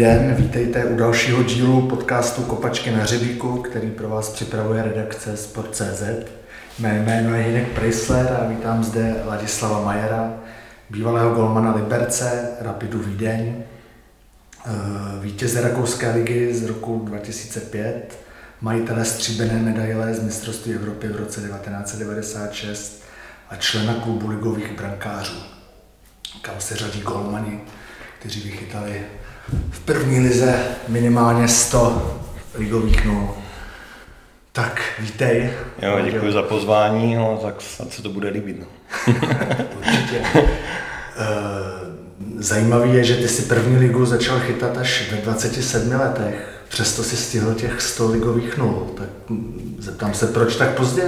den, vítejte u dalšího dílu podcastu Kopačky na hřebíku, který pro vás připravuje redakce Sport.cz. Mé jméno je Hinek Preisler a vítám zde Ladislava Majera, bývalého golmana Liberce, Rapidu Vídeň, eh, vítěze Rakouské ligy z roku 2005, majitele stříbené medaile z mistrovství Evropy v roce 1996 a člena klubu ligových brankářů, kam se řadí golmani, kteří vychytali v první lize minimálně 100 ligových nul. Tak, vítej. Jo, děkuji za pozvání, no, tak snad se to bude líbit. No. Určitě. Eh, zajímavý je, že ty si první ligu začal chytat až ve 27 letech. Přesto si stihl těch 100 ligových nul. Tak zeptám se, proč tak pozdě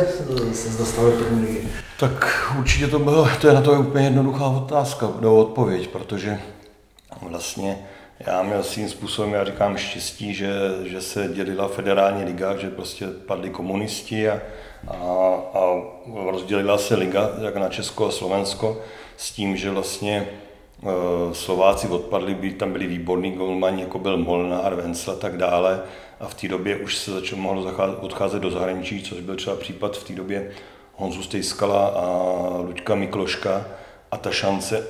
se dostal do první ligy? Tak určitě to bylo, to je na to je úplně jednoduchá otázka, nebo odpověď, protože vlastně já měl svým způsobem, já říkám, štěstí, že, že se dělila federální liga, že prostě padli komunisti a, a, a rozdělila se liga jak na Česko a Slovensko s tím, že vlastně e, Slováci odpadli, by, tam byli výborní golmani, jako byl Molnár, Vencel a tak dále. A v té době už se začalo mohlo odcházet do zahraničí, což byl třeba případ v té době Honzu Stejskala a Luďka Mikloška. A ta šance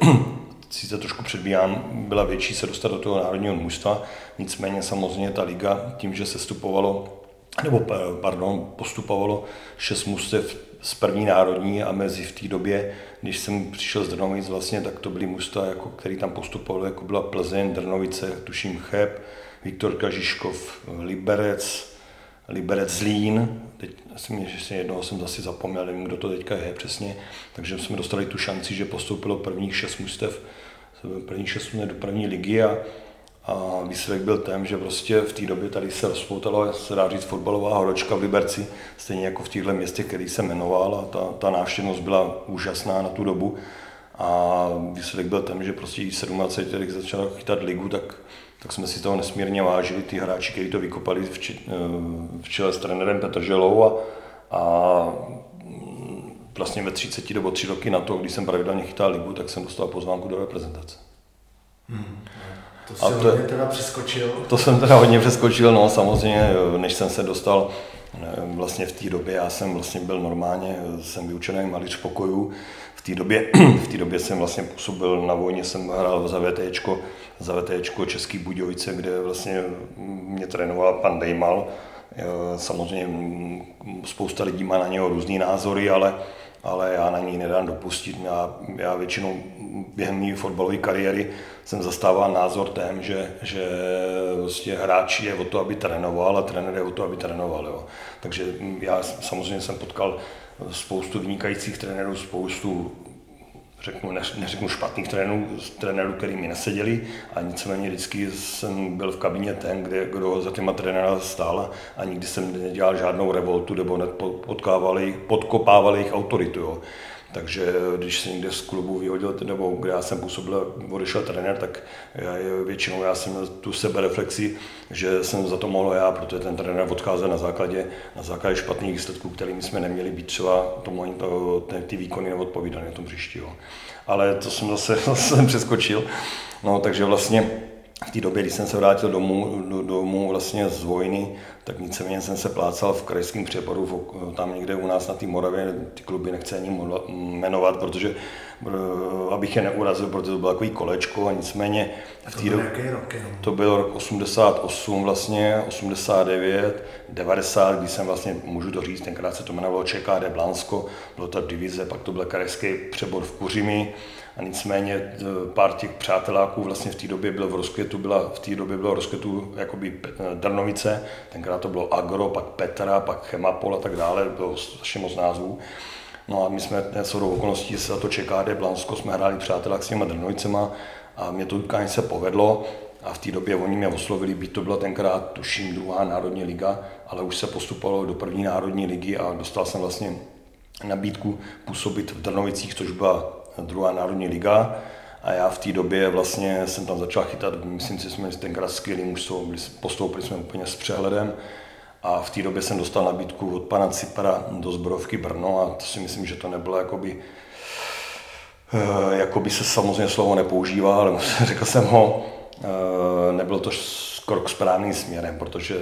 sice trošku předbíhám, byla větší se dostat do toho národního mužstva, nicméně samozřejmě ta liga tím, že se stupovalo, nebo pardon, postupovalo šest mužstev z první národní a mezi v té době, když jsem přišel z Drnovic vlastně, tak to byly mužstva, jako, který tam postupovali, jako byla Plzeň, Drnovice, tuším Cheb, Viktor Kažiškov, Liberec, Liberec Zlín, teď asi že si jednoho jsem zase zapomněl, nevím, kdo to teďka je přesně, takže jsme dostali tu šanci, že postoupilo prvních šest mužstev první šest do první ligy a, a výsledek byl ten, že prostě v té době tady se rozpoutala, se dá říct, fotbalová horočka v Liberci, stejně jako v těchto městech, který se jmenoval a ta, ta návštěvnost byla úžasná na tu dobu. A výsledek byl ten, že prostě 27, když začal chytat ligu, tak, tak jsme si toho nesmírně vážili, ty hráči, kteří to vykopali v, či, v čele s trenérem Petr Želou a, a vlastně ve 30 nebo 3 roky na to, když jsem pravidelně chytal ligu, tak jsem dostal pozvánku do reprezentace. Hmm. To to, hodně teda přeskočil. To jsem teda hodně přeskočil, no samozřejmě, než jsem se dostal vlastně v té době, já jsem vlastně byl normálně, jsem vyučený malíř pokojů, v té době, v té době jsem vlastně působil na vojně, jsem hrál za VTčko, za VTčko Český Budějovice, kde vlastně mě trénoval pan Dejmal, Samozřejmě spousta lidí má na něho různé názory, ale ale já na ní nedám dopustit. Já, já většinou během mé fotbalové kariéry jsem zastával názor tém, že, že vlastně hráč je o to, aby trénoval a trenér je o to, aby trénoval. Jo. Takže já samozřejmě jsem potkal spoustu vynikajících trenérů, spoustu řeknu, neřeknu špatných trenérů, trenérů, který mi neseděli a nicméně vždycky jsem byl v kabině ten, kde, kdo za těma trenéra stál a nikdy jsem nedělal žádnou revoltu nebo podkopával jejich autoritu. Jo. Takže když se někde z klubu vyhodil, nebo kde já jsem působil, odešel trenér, tak já, většinou já jsem měl tu sebereflexi, že jsem za to mohl já, protože ten trenér odcházel na základě, na základě špatných výsledků, kterými jsme neměli být třeba tomu ani to, ty výkony neodpovídaly na tom příští. Jo. Ale to jsem zase, zase jsem přeskočil. No, takže vlastně v té době, když jsem se vrátil domů, do, domů vlastně z vojny, tak nicméně jsem se plácal v krajském přeporu, tam někde u nás na té Moravě, ty kluby nechci ani jmenovat, protože eh, abych je neurazil, protože to bylo takový kolečko a nicméně v té době, to byl rok 88 vlastně, 89, 90, kdy jsem vlastně, můžu to říct, tenkrát se to jmenovalo ČKD Blansko, bylo to divize, pak to byl krajský přebor v Kuřimi, a nicméně e, pár těch přáteláků vlastně v té době bylo v rozkvětu, byla, v té době bylo v rozkvětu jakoby e, Drnovice, tenkrát to bylo Agro, pak Petra, pak Chemapol a tak dále, bylo strašně moc názvů. No a my jsme shodou okolností se za to ČKD Blansko jsme hráli přátelák s těma Drnovicema a mě to utkání se povedlo a v té době oni mě oslovili, byť to byla tenkrát tuším druhá národní liga, ale už se postupovalo do první národní ligy a dostal jsem vlastně nabídku působit v Drnovicích, což byla druhá národní liga. A já v té době vlastně jsem tam začal chytat, myslím si, že jsme tenkrát skvělý mužstvo, postoupili jsme úplně s přehledem. A v té době jsem dostal nabídku od pana Cipra do zbrojovky Brno a to si myslím, že to nebylo jakoby, eh, jakoby se samozřejmě slovo nepoužívá, ale řekl jsem ho, nebylo to krok správným směrem, protože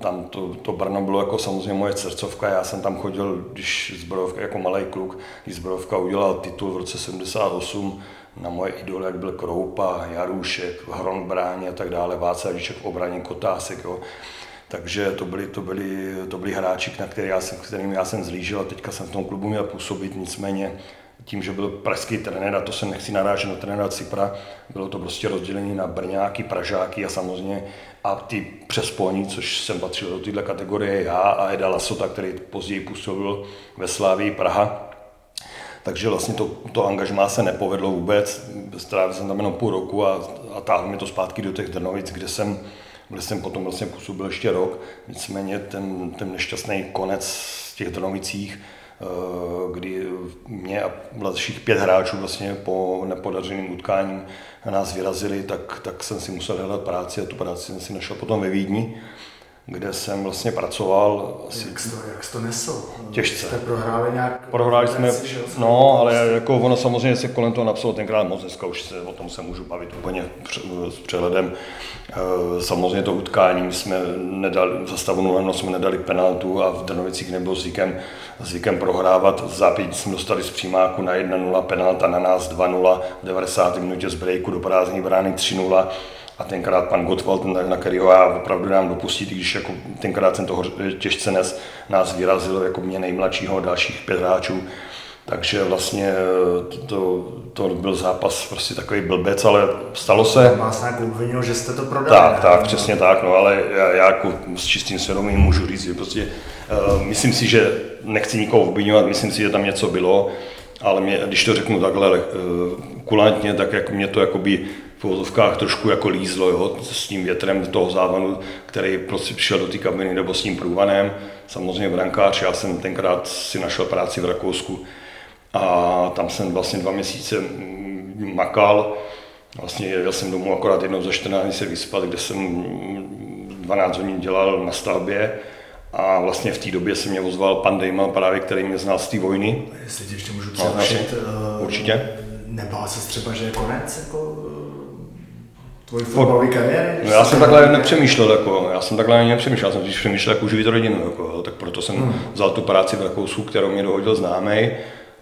tam to, to Brno bylo jako samozřejmě moje srdcovka, já jsem tam chodil, když zbrojovka jako malý kluk, když zbrojovka udělal titul v roce 78, na moje idoly, jak byl Kroupa, Jarušek, Hron bráně a tak dále, Václav v obraně, Kotásek, jo. Takže to byli, to byli, to byli hráči, na který já jsem, kterým já jsem zlížil a teďka jsem v tom klubu měl působit, nicméně tím, že byl pražský trenér, a to se nechci narážet na trenéra Cipra, bylo to prostě rozdělení na Brňáky, Pražáky a samozřejmě a ty přespolní, což jsem patřil do této kategorie já a Eda Lasota, který později působil ve Slávii Praha. Takže vlastně to, to angažmá se nepovedlo vůbec. Strávil jsem tam jenom půl roku a, a táhl mi to zpátky do těch Drnovic, kde jsem, kde jsem potom vlastně působil ještě rok. Nicméně ten, ten nešťastný konec v těch Drnovicích, eh, kdy mě a dalších pět hráčů vlastně po nepodařeným utkáním nás vyrazili, tak, tak jsem si musel hledat práci a tu práci jsem si našel potom ve Vídni kde jsem vlastně pracoval. Asi jak, jsi to, jak jsi to nesl? Těžce. Jste prohráli nějak? Prohráli jsme, no, ale jako ono samozřejmě se kolem toho napsalo tenkrát moc, dneska už se o tom se můžu bavit úplně s přehledem. Eh, samozřejmě to utkání jsme nedali, za stavu 0 jsme nedali penaltu a v Drnovicích nebyl zvykem, zvykem prohrávat. V zápětí jsme dostali z přímáku na 1-0, penalta na nás 2-0, v 90. minutě z breaku do prázdní brány 3-0 a tenkrát pan Gottwald, na kterého já opravdu dám dopustit, když jako tenkrát jsem toho těžce nes, nás vyrazil jako mě nejmladšího dalších pět hráčů. Takže vlastně eh, to, to byl zápas prostě takový blbec, ale stalo se. Vás nějak obvinil, že jste to prodali. Tak, tak, no. přesně tak, no ale já, já jako s čistým svědomím můžu říct, že prostě uh, myslím si, že nechci nikoho obvinovat, myslím si, že tam něco bylo, ale mě, když to řeknu takhle uh, kulantně, tak jak mě to jakoby uvozovkách trošku jako lízlo jo, s tím větrem toho závanu, který prostě přišel do té kabiny nebo s tím průvanem. Samozřejmě brankář, já jsem tenkrát si našel práci v Rakousku a tam jsem vlastně dva měsíce makal. Vlastně jel jsem domů akorát jednou za 14 dní se vyspat, kde jsem 12 hodin dělal na stavbě a vlastně v té době se mě ozval pan Dejma, právě který mě znal z té vojny. Jestli tě ještě můžu přerušit. No, určitě. Nebál se třeba, že je konec? Jako Tvojí fotbalový kariéry? No já jsem takhle nepřemýšlel, jako, já jsem takhle nepřemýšlel, já jsem když přemýšlel, jak uživit rodinu, jako, tak proto jsem hmm. vzal tu práci v Rakousku, kterou mě dohodil známý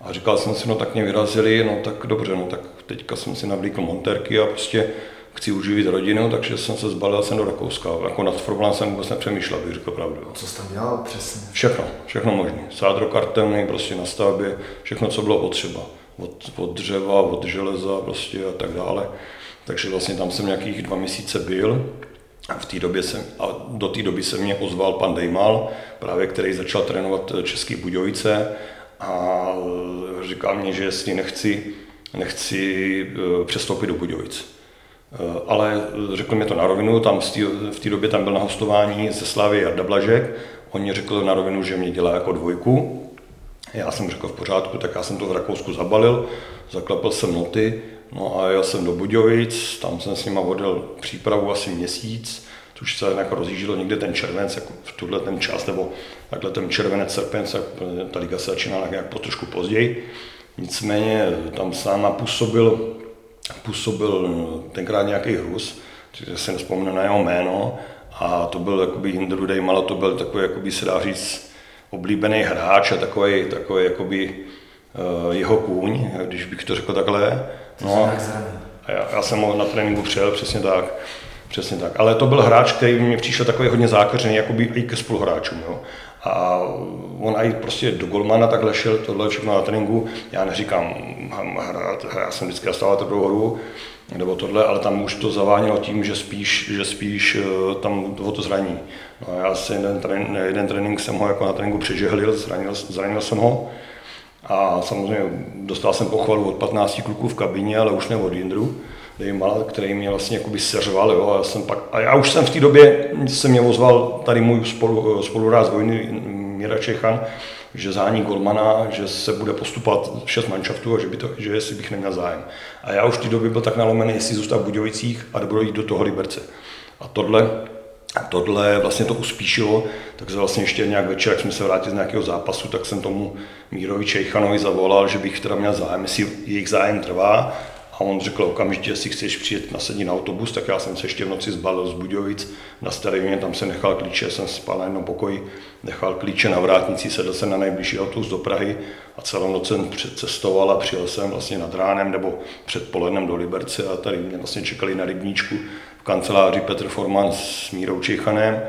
a říkal jsem si, no tak mě vyrazili, no tak dobře, no tak teďka jsem si navlíkl monterky a prostě chci uživit rodinu, takže jsem se zbalil jsem do Rakouska. Jako nad fotbalem jsem vůbec nepřemýšlel, bych řekl pravdu. Co jsi tam dělal přesně? Všechno, všechno možné. Sádro kartelný, prostě na stavbě, všechno, co bylo potřeba. Od, od dřeva, od železa prostě a tak dále. Takže vlastně tam jsem nějakých dva měsíce byl. A v té době jsem, a do té doby se mě ozval pan Dejmal, právě který začal trénovat Český Budějovice a říkal mě, že jestli nechci, nechci eh, přestoupit do Budějovic. Eh, ale řekl mi to na rovinu, tam v té době tam byl na hostování ze Slávy Jarda Blažek, on mě řekl na rovinu, že mě dělá jako dvojku. Já jsem řekl v pořádku, tak já jsem to v Rakousku zabalil, zaklepl jsem noty No a jel jsem do Budějovic, tam jsem s nima vodil přípravu asi měsíc, což se jako rozjíždělo někde ten červenec, jako v tuhle ten čas, nebo takhle ten červenec, srpenec, ta liga se začínala nějak po trošku později. Nicméně tam s náma působil, působil tenkrát nějaký Rus, takže si nespomenu na jeho jméno, a to byl jakoby Jindru Dejmala, to byl takový, jakoby se dá říct, oblíbený hráč a takový, takový jakoby, uh, jeho kůň, když bych to řekl takhle. No, a já, já jsem ho na tréninku přijel, přesně tak. Přesně tak. Ale to byl hráč, který mi přišel takový hodně zákeřený, by i ke spoluhráčům. Jo. A on i prostě do golmana takhle šel, tohle všechno na tréninku. Já neříkám hrát, já jsem vždycky dostával dobrou hru, nebo tohle, ale tam už to zavánělo tím, že spíš, že spíš eh, tam o to zraní. No, já si jeden, trén, jeden trénink jsem ho jako na tréninku přežehlil, zranil, zranil jsem ho. A samozřejmě dostal jsem pochvalu od 15 kluků v kabině, ale už ne od Jindru, který mě vlastně jakoby seřval. Jo, a, já jsem pak, a já už jsem v té době, se mě ozval tady můj spolu, spoluráz vojny Míra Čechan, že zání golmana, že se bude postupovat šest manšaftů a že, by to, že jestli bych neměl zájem. A já už v té době byl tak nalomený, jestli zůstat v Budějovicích a nebudu jít do toho Liberce. A tohle tohle vlastně to uspíšilo, takže vlastně ještě nějak večer, jak jsme se vrátili z nějakého zápasu, tak jsem tomu Mírovi Čejchanovi zavolal, že bych teda měl zájem, jestli jejich zájem trvá. A on řekl okamžitě, jestli chceš přijet nasedit na autobus, tak já jsem se ještě v noci zbalil z Budějovic na Staré tam jsem nechal klíče, jsem spal na jednom pokoji, nechal klíče na vrátnici, sedl jsem na nejbližší autobus do Prahy a celou noc jsem cestoval a přijel jsem vlastně nad ránem nebo předpolednem do Liberce a tady mě vlastně čekali na rybníčku v kanceláři Petr Forman s Mírou Čechanem.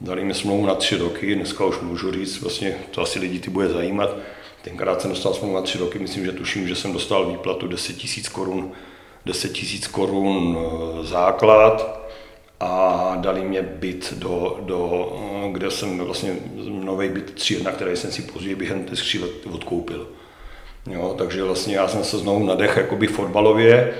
Dali mi smlouvu na tři roky, dneska už můžu říct, vlastně to asi lidi ty bude zajímat. Tenkrát jsem dostal smlouvu na tři roky, myslím, že tuším, že jsem dostal výplatu 10 000 korun 10 tisíc korun eh, základ a dali mě byt, do, do, eh, kde jsem vlastně nový byt tři, na který jsem si později během těch tří let odkoupil. Jo, takže vlastně já jsem se znovu nadech jakoby fotbalově,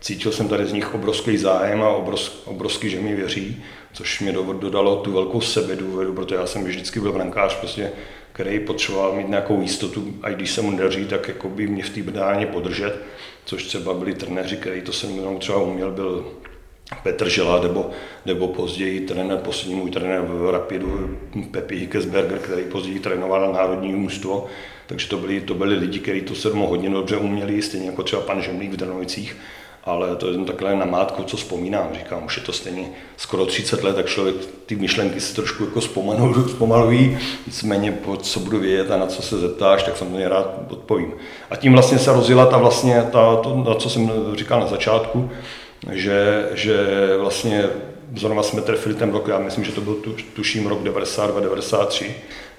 cítil jsem tady z nich obrovský zájem a obrovský, obrovský že mi věří, což mě dodalo tu velkou sebedůvěru, protože já jsem vždycky byl brankář, prostě, který potřeboval mít nějakou jistotu, a když se mu daří, tak jakoby mě v té bráně podržet což třeba byli trenéři, který to se mnou třeba uměl, byl Petr Žela, nebo, nebo později trenér, poslední můj trenér v Rapidu, Pepi Hickesberger, který později trénoval národní mužstvo. Takže to byli, to byli lidi, kteří to sedmo hodně dobře uměli, stejně jako třeba pan Žemlík v Drnovicích ale to je takhle na mátku, co vzpomínám. Říkám, už je to stejně skoro 30 let, tak člověk ty myšlenky si trošku jako zpomalují, nicméně po co budu vědět a na co se zeptáš, tak samozřejmě rád odpovím. A tím vlastně se rozjela ta vlastně, ta, to, na co jsem říkal na začátku, že, že vlastně zrovna jsme trefili ten rok, já myslím, že to byl tu, tuším rok 92-93,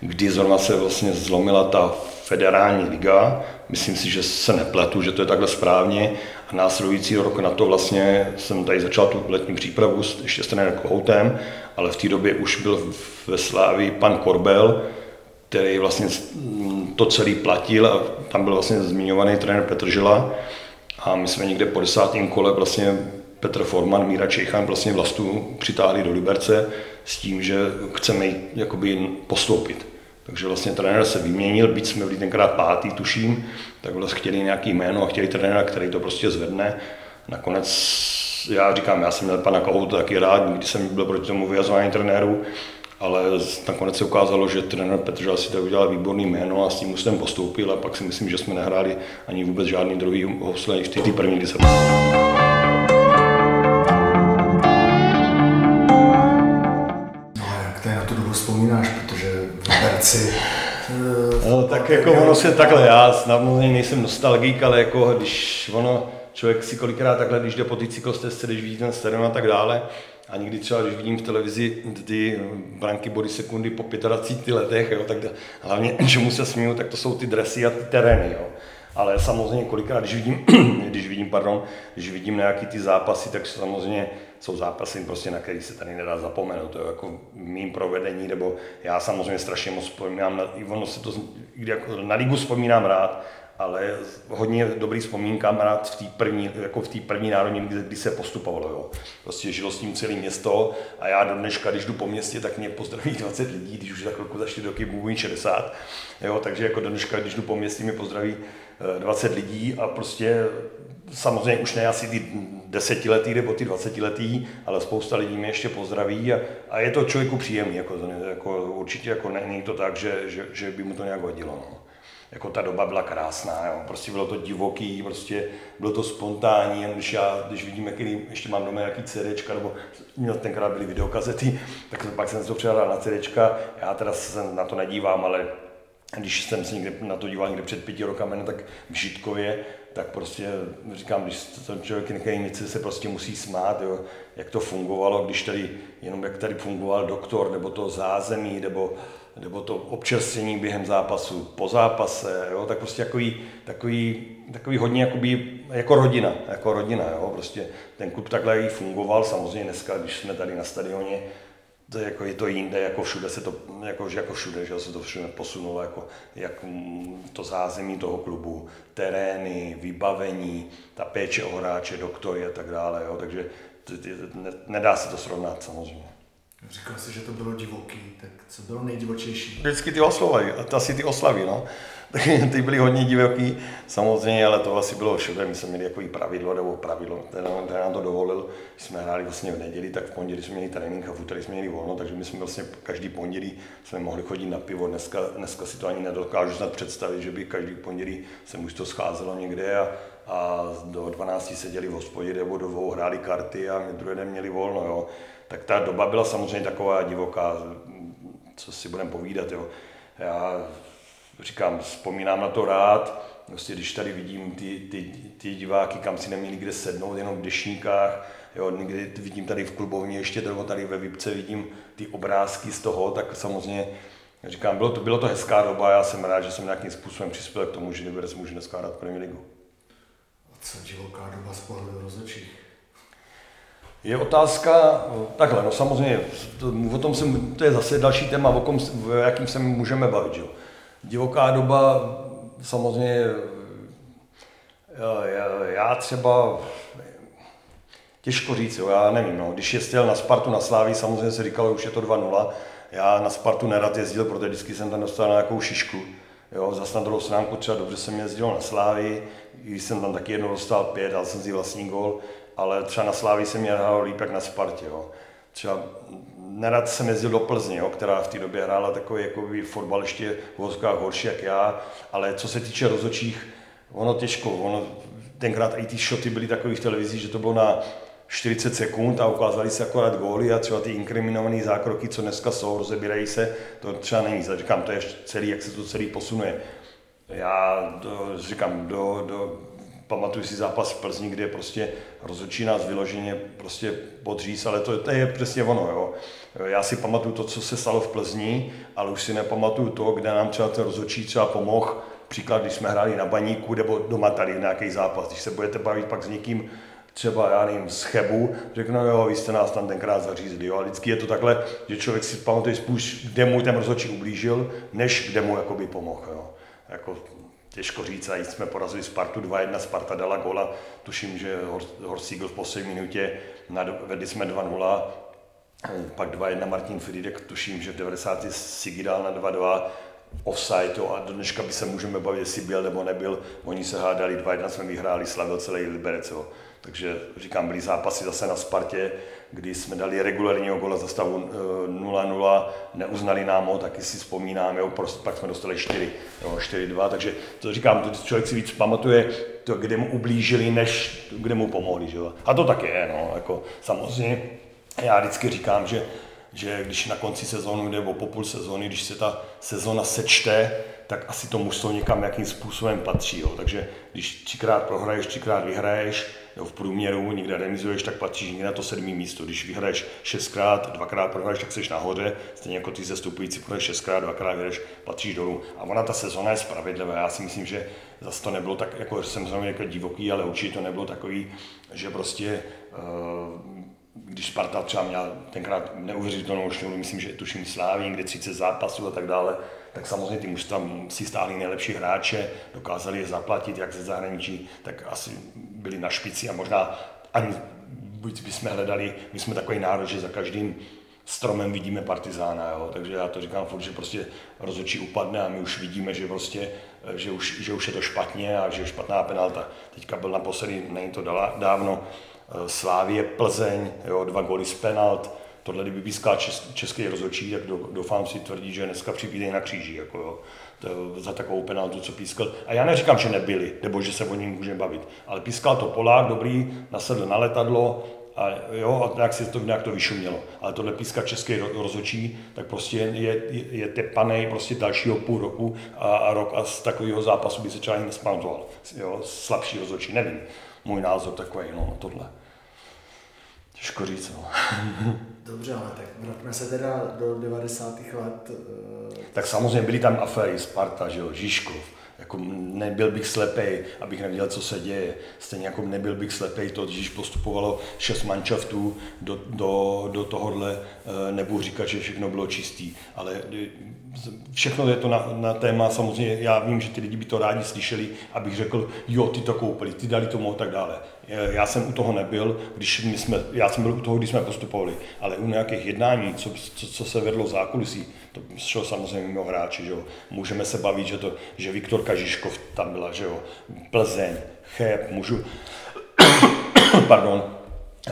kdy zrovna se vlastně zlomila ta federální liga. Myslím si, že se nepletu, že to je takhle správně. A následující rok na to vlastně jsem tady začal tu letní přípravu ještě s trenérem Kohoutem, ale v té době už byl ve Slávi pan Korbel, který vlastně to celý platil a tam byl vlastně zmiňovaný trenér Petr Žila. A my jsme někde po desátém kole vlastně Petr Forman, Míra Čejchan vlastně vlastu přitáhli do Liberce s tím, že chceme jít jakoby postoupit. Takže vlastně trenér se vyměnil, byť jsme byli tenkrát pátý, tuším, tak vlastně chtěli nějaký jméno a chtěli trenéra, který to prostě zvedne. Nakonec já říkám, já jsem měl pana Kohouta taky rád, nikdy jsem byl proti tomu vyjazování trenéru, ale nakonec se ukázalo, že trenér Petr si tak udělal výborný jméno a s tím jsem postoupil a pak si myslím, že jsme nehráli ani vůbec žádný druhý housle, v té první, kdy Liberci. No, tak jako ono se takhle, já samozřejmě nejsem nostalgik, ale jako když ono, člověk si kolikrát takhle, když jde po té cyklostezce, když vidí ten stadion a tak dále, a někdy třeba, když vidím v televizi ty branky body sekundy po 25 letech, jo, tak hlavně, čemu se směju, tak to jsou ty dresy a ty terény. Jo. Ale samozřejmě kolikrát, když vidím, když vidím, pardon, když vidím nějaký ty zápasy, tak samozřejmě jsou zápasy, prostě, na který se tady nedá zapomenout. To je jako mým provedení, nebo já samozřejmě strašně moc vzpomínám, na, i ono se to, jako na ligu vzpomínám rád, ale hodně dobrý vzpomínkám rád v té první, jako v té první národní lize, kdy se postupovalo. Jo. Prostě žilo s tím celé město a já do dneška, když jdu po městě, tak mě pozdraví 20 lidí, když už za chvilku za 4 roky budu 60. Jo, takže jako do dneška, když jdu po městě, mě pozdraví 20 eh, lidí a prostě samozřejmě už ne asi ty desetiletý nebo ty dvacetiletý, ale spousta lidí mě ještě pozdraví a, a je to člověku příjemný, jako, jako určitě jako není to tak, že, že, že by mu to nějak vadilo. No. Jako ta doba byla krásná, jo. prostě bylo to divoký, prostě bylo to spontánní, jen když já, když vidím, jaký, ještě mám doma nějaký CD, nebo měl tenkrát byly videokazety, tak pak jsem to přidal na CD, já teda se na to nedívám, ale když jsem se někde na to díval někde před pěti rokami, no, tak v Žitkově, tak prostě říkám, když ten člověk někde něco se prostě musí smát, jo, jak to fungovalo, když tady, jenom jak tady fungoval doktor, nebo to zázemí, nebo, nebo to občerstvení během zápasu, po zápase, jo, tak prostě takový, takový, takový hodně jakoby, jako rodina, jako rodina, jo, prostě ten klub takhle i fungoval, samozřejmě dneska, když jsme tady na stadioně, to je, jako, je to jinde, jako všude se to, jako, jako všude, že se to všude posunulo, jako, jak to zázemí toho klubu, terény, vybavení, ta péče o hráče, doktory a tak dále, jo, takže nedá se to srovnat samozřejmě. Říkal jsi, že to bylo divoký, tak co bylo nejdivočejší? Vždycky ty oslavy, asi ty oslavy, no. Ty byly hodně divoký, samozřejmě, ale to asi bylo všude. My jsme měli jako pravidlo, nebo pravidlo, ten, nám to dovolil. Jsme hráli vlastně v neděli, tak v pondělí jsme měli trénink a v úterý jsme měli volno, takže my jsme vlastně každý pondělí jsme mohli chodit na pivo. Dneska, dneska si to ani nedokážu snad představit, že by každý pondělí se to scházelo někde a, a do 12 seděli v hospodě nebo do dvou hráli karty a my druhý den měli volno. Jo. Tak ta doba byla samozřejmě taková divoká, co si budeme povídat. Jo. Já říkám, vzpomínám na to rád, prostě když tady vidím ty, ty, ty diváky, kam si neměli kde sednout, jenom v dešníkách, jo, někdy vidím tady v klubovně ještě, nebo tady ve Vipce vidím ty obrázky z toho, tak samozřejmě říkám, bylo to, bylo to hezká doba, já jsem rád, že jsem nějakým způsobem přispěl k tomu, že Liberec může dneska hrát Premier Ligu. A co divoká doba z pohledu rozhodčích? Je otázka, takhle, no samozřejmě, to, o tom jsem, to je zase další téma, o kom, v jakým se můžeme bavit. Že? Divoká doba, samozřejmě, já, já třeba, těžko říct, jo, já nevím, no, když jezdil na Spartu na Sláví, samozřejmě se říkalo, už je to 2-0, já na Spartu nerad jezdil, protože vždycky jsem tam dostal na nějakou šišku. Jo, zase na druhou stránku třeba dobře jsem jezdil na Slávy, když jsem tam taky jednou dostal pět, dal jsem si vlastní gol, ale třeba na Slávy jsem hrál líp jak na Spartě. Jo. Třeba nerad jsem jezdil do Plzně, jo, která v té době hrála takový jako fotbal ještě v vozkách horší jak já, ale co se týče rozočích, ono těžko, ono, tenkrát i ty šoty byly takový v televizi, že to bylo na 40 sekund a ukázali se akorát góly a třeba ty inkriminované zákroky, co dneska jsou, rozebírají se, to třeba není. Říkám, to je celý, jak se to celý posunuje. Já do, říkám, do, do, pamatuju si zápas v Plzni, kde prostě rozhodčí nás vyloženě prostě podříz, ale to, to je přesně ono. Jo. Já si pamatuju to, co se stalo v Plzni, ale už si nepamatuju to, kde nám třeba ten rozhodčí třeba pomohl. Příklad, když jsme hráli na baníku nebo doma tady nějaký zápas, když se budete bavit pak s někým, třeba, já nevím, z Chebu, řeknu, jo, vy jste nás tam tenkrát zařízli, jo, a vždycky je to takhle, že člověk si pamatuje spíš, kde mu ten rozhodčí ublížil, než kde mu jakoby pomohl, jo. Jako, těžko říct, a jsme porazili Spartu 2-1, Sparta dala gola, tuším, že Horst v poslední minutě, vedli jsme 2-0, pak 2-1 Martin Fridek, tuším, že v 90. Sigi dal na 2-2, offside, jo, a do dneška by se můžeme bavit, jestli byl nebo nebyl, oni se hádali 2-1, jsme vyhráli, slavil celý Liberec, jo. Takže říkám, byly zápasy zase na Spartě, kdy jsme dali regulárního gola za stavu 0-0, eh, neuznali nám ho, taky si vzpomínám, jo, prostě pak jsme dostali 4, 4-2, takže to říkám, to člověk si víc pamatuje, to, kde mu ublížili, než kde mu pomohli. Že? A to tak je, no, jako samozřejmě já vždycky říkám, že že když na konci sezónu nebo po půl sezóny, když se ta sezóna sečte, tak asi to mužstvo někam nějakým způsobem patří. Jo. Takže když třikrát prohraješ, třikrát vyhraješ, jo, v průměru nikde remizuješ, tak patříš někde na to sedmý místo. Když vyhraješ šestkrát, dvakrát prohraješ, tak jsi nahoře, stejně jako ty zestupující prohraješ šestkrát, dvakrát vyhraješ, patříš dolů. A ona ta sezóna je spravedlivá. Já si myslím, že zase to nebylo tak, jako jsem zrovna jako divoký, ale určitě to nebylo takový, že prostě uh, když Sparta třeba měla tenkrát neuvěřitelnou šňůru, myslím, že tuším Sláví, kde 30 zápasů a tak dále, tak samozřejmě ty mužstva si stáli nejlepší hráče, dokázali je zaplatit jak ze zahraničí, tak asi byli na špici a možná ani buď bychom hledali, my jsme takový národ, že za každým stromem vidíme partizána, jo? takže já to říkám furt, že prostě rozhodčí upadne a my už vidíme, že prostě, že už, že už je to špatně a že je špatná penalta. Teďka byl naposledy, není to dávno, Eh, Slávě Plzeň, jo, dva góly z penalt, tohle kdyby pískal český rozhodčí, tak doufám si tvrdí, že dneska připídej na kříži, jako jo, za takovou penaltu, co pískal. A já neříkám, že nebyli, nebo že se o něm můžeme bavit, ale pískal to Polák, dobrý, nasedl na letadlo, a jo, a nějak si to, nějak to vyšumělo. Ale tohle píska český rozhodčí, tak prostě je, je, je tepaný prostě dalšího půl roku a, a rok a z takového zápasu by se ani nespamatoval. Jo, slabší rozhodčí, nevím. Můj názor takový, no, tohle. Těžko říct, no. Dobře, ale tak vraťme se teda do 90. let. Eh, tak samozřejmě byly tam aféry, Sparta, že jo, Žižkov, jako nebyl bych slepej, abych nevěděl, co se děje. Stejně jako nebyl bych slepej to, když postupovalo šest manšaftů do, do, do tohohle, eh, nebudu říkat, že všechno bylo čistý, ale eh, všechno je to na, na téma, samozřejmě já vím, že ty lidi by to rádi slyšeli, abych řekl, jo, ty to koupili, ty dali tomu a tak dále. Eh, já jsem u toho nebyl, když my jsme, já jsem byl u toho, když jsme postupovali, ale u nějakých jednání, co, co, co se vedlo zákulisí, to šlo samozřejmě mimo hráči, že jo. Můžeme se bavit, že, to, že Viktor Kažiškov tam byla, že jo. Plzeň, Cheb, můžu, pardon,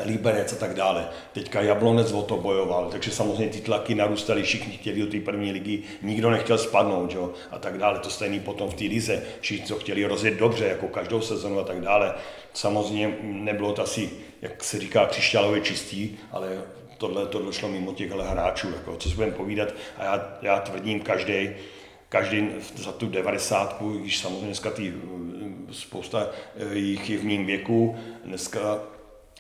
Liberec a tak dále. Teďka Jablonec o to bojoval, takže samozřejmě ty tlaky narůstaly, všichni chtěli do té první ligy, nikdo nechtěl spadnout, jo, a tak dále. To stejný potom v té lize, všichni to chtěli rozjet dobře, jako každou sezonu a tak dále. Samozřejmě nebylo to asi, jak se říká, křišťálově čistý, ale tohle to došlo mimo těch hráčů, jako, co si budeme povídat. A já, já tvrdím, každý, každý za tu devadesátku, když samozřejmě dneska tý, spousta eh, jich je v mým věku, dneska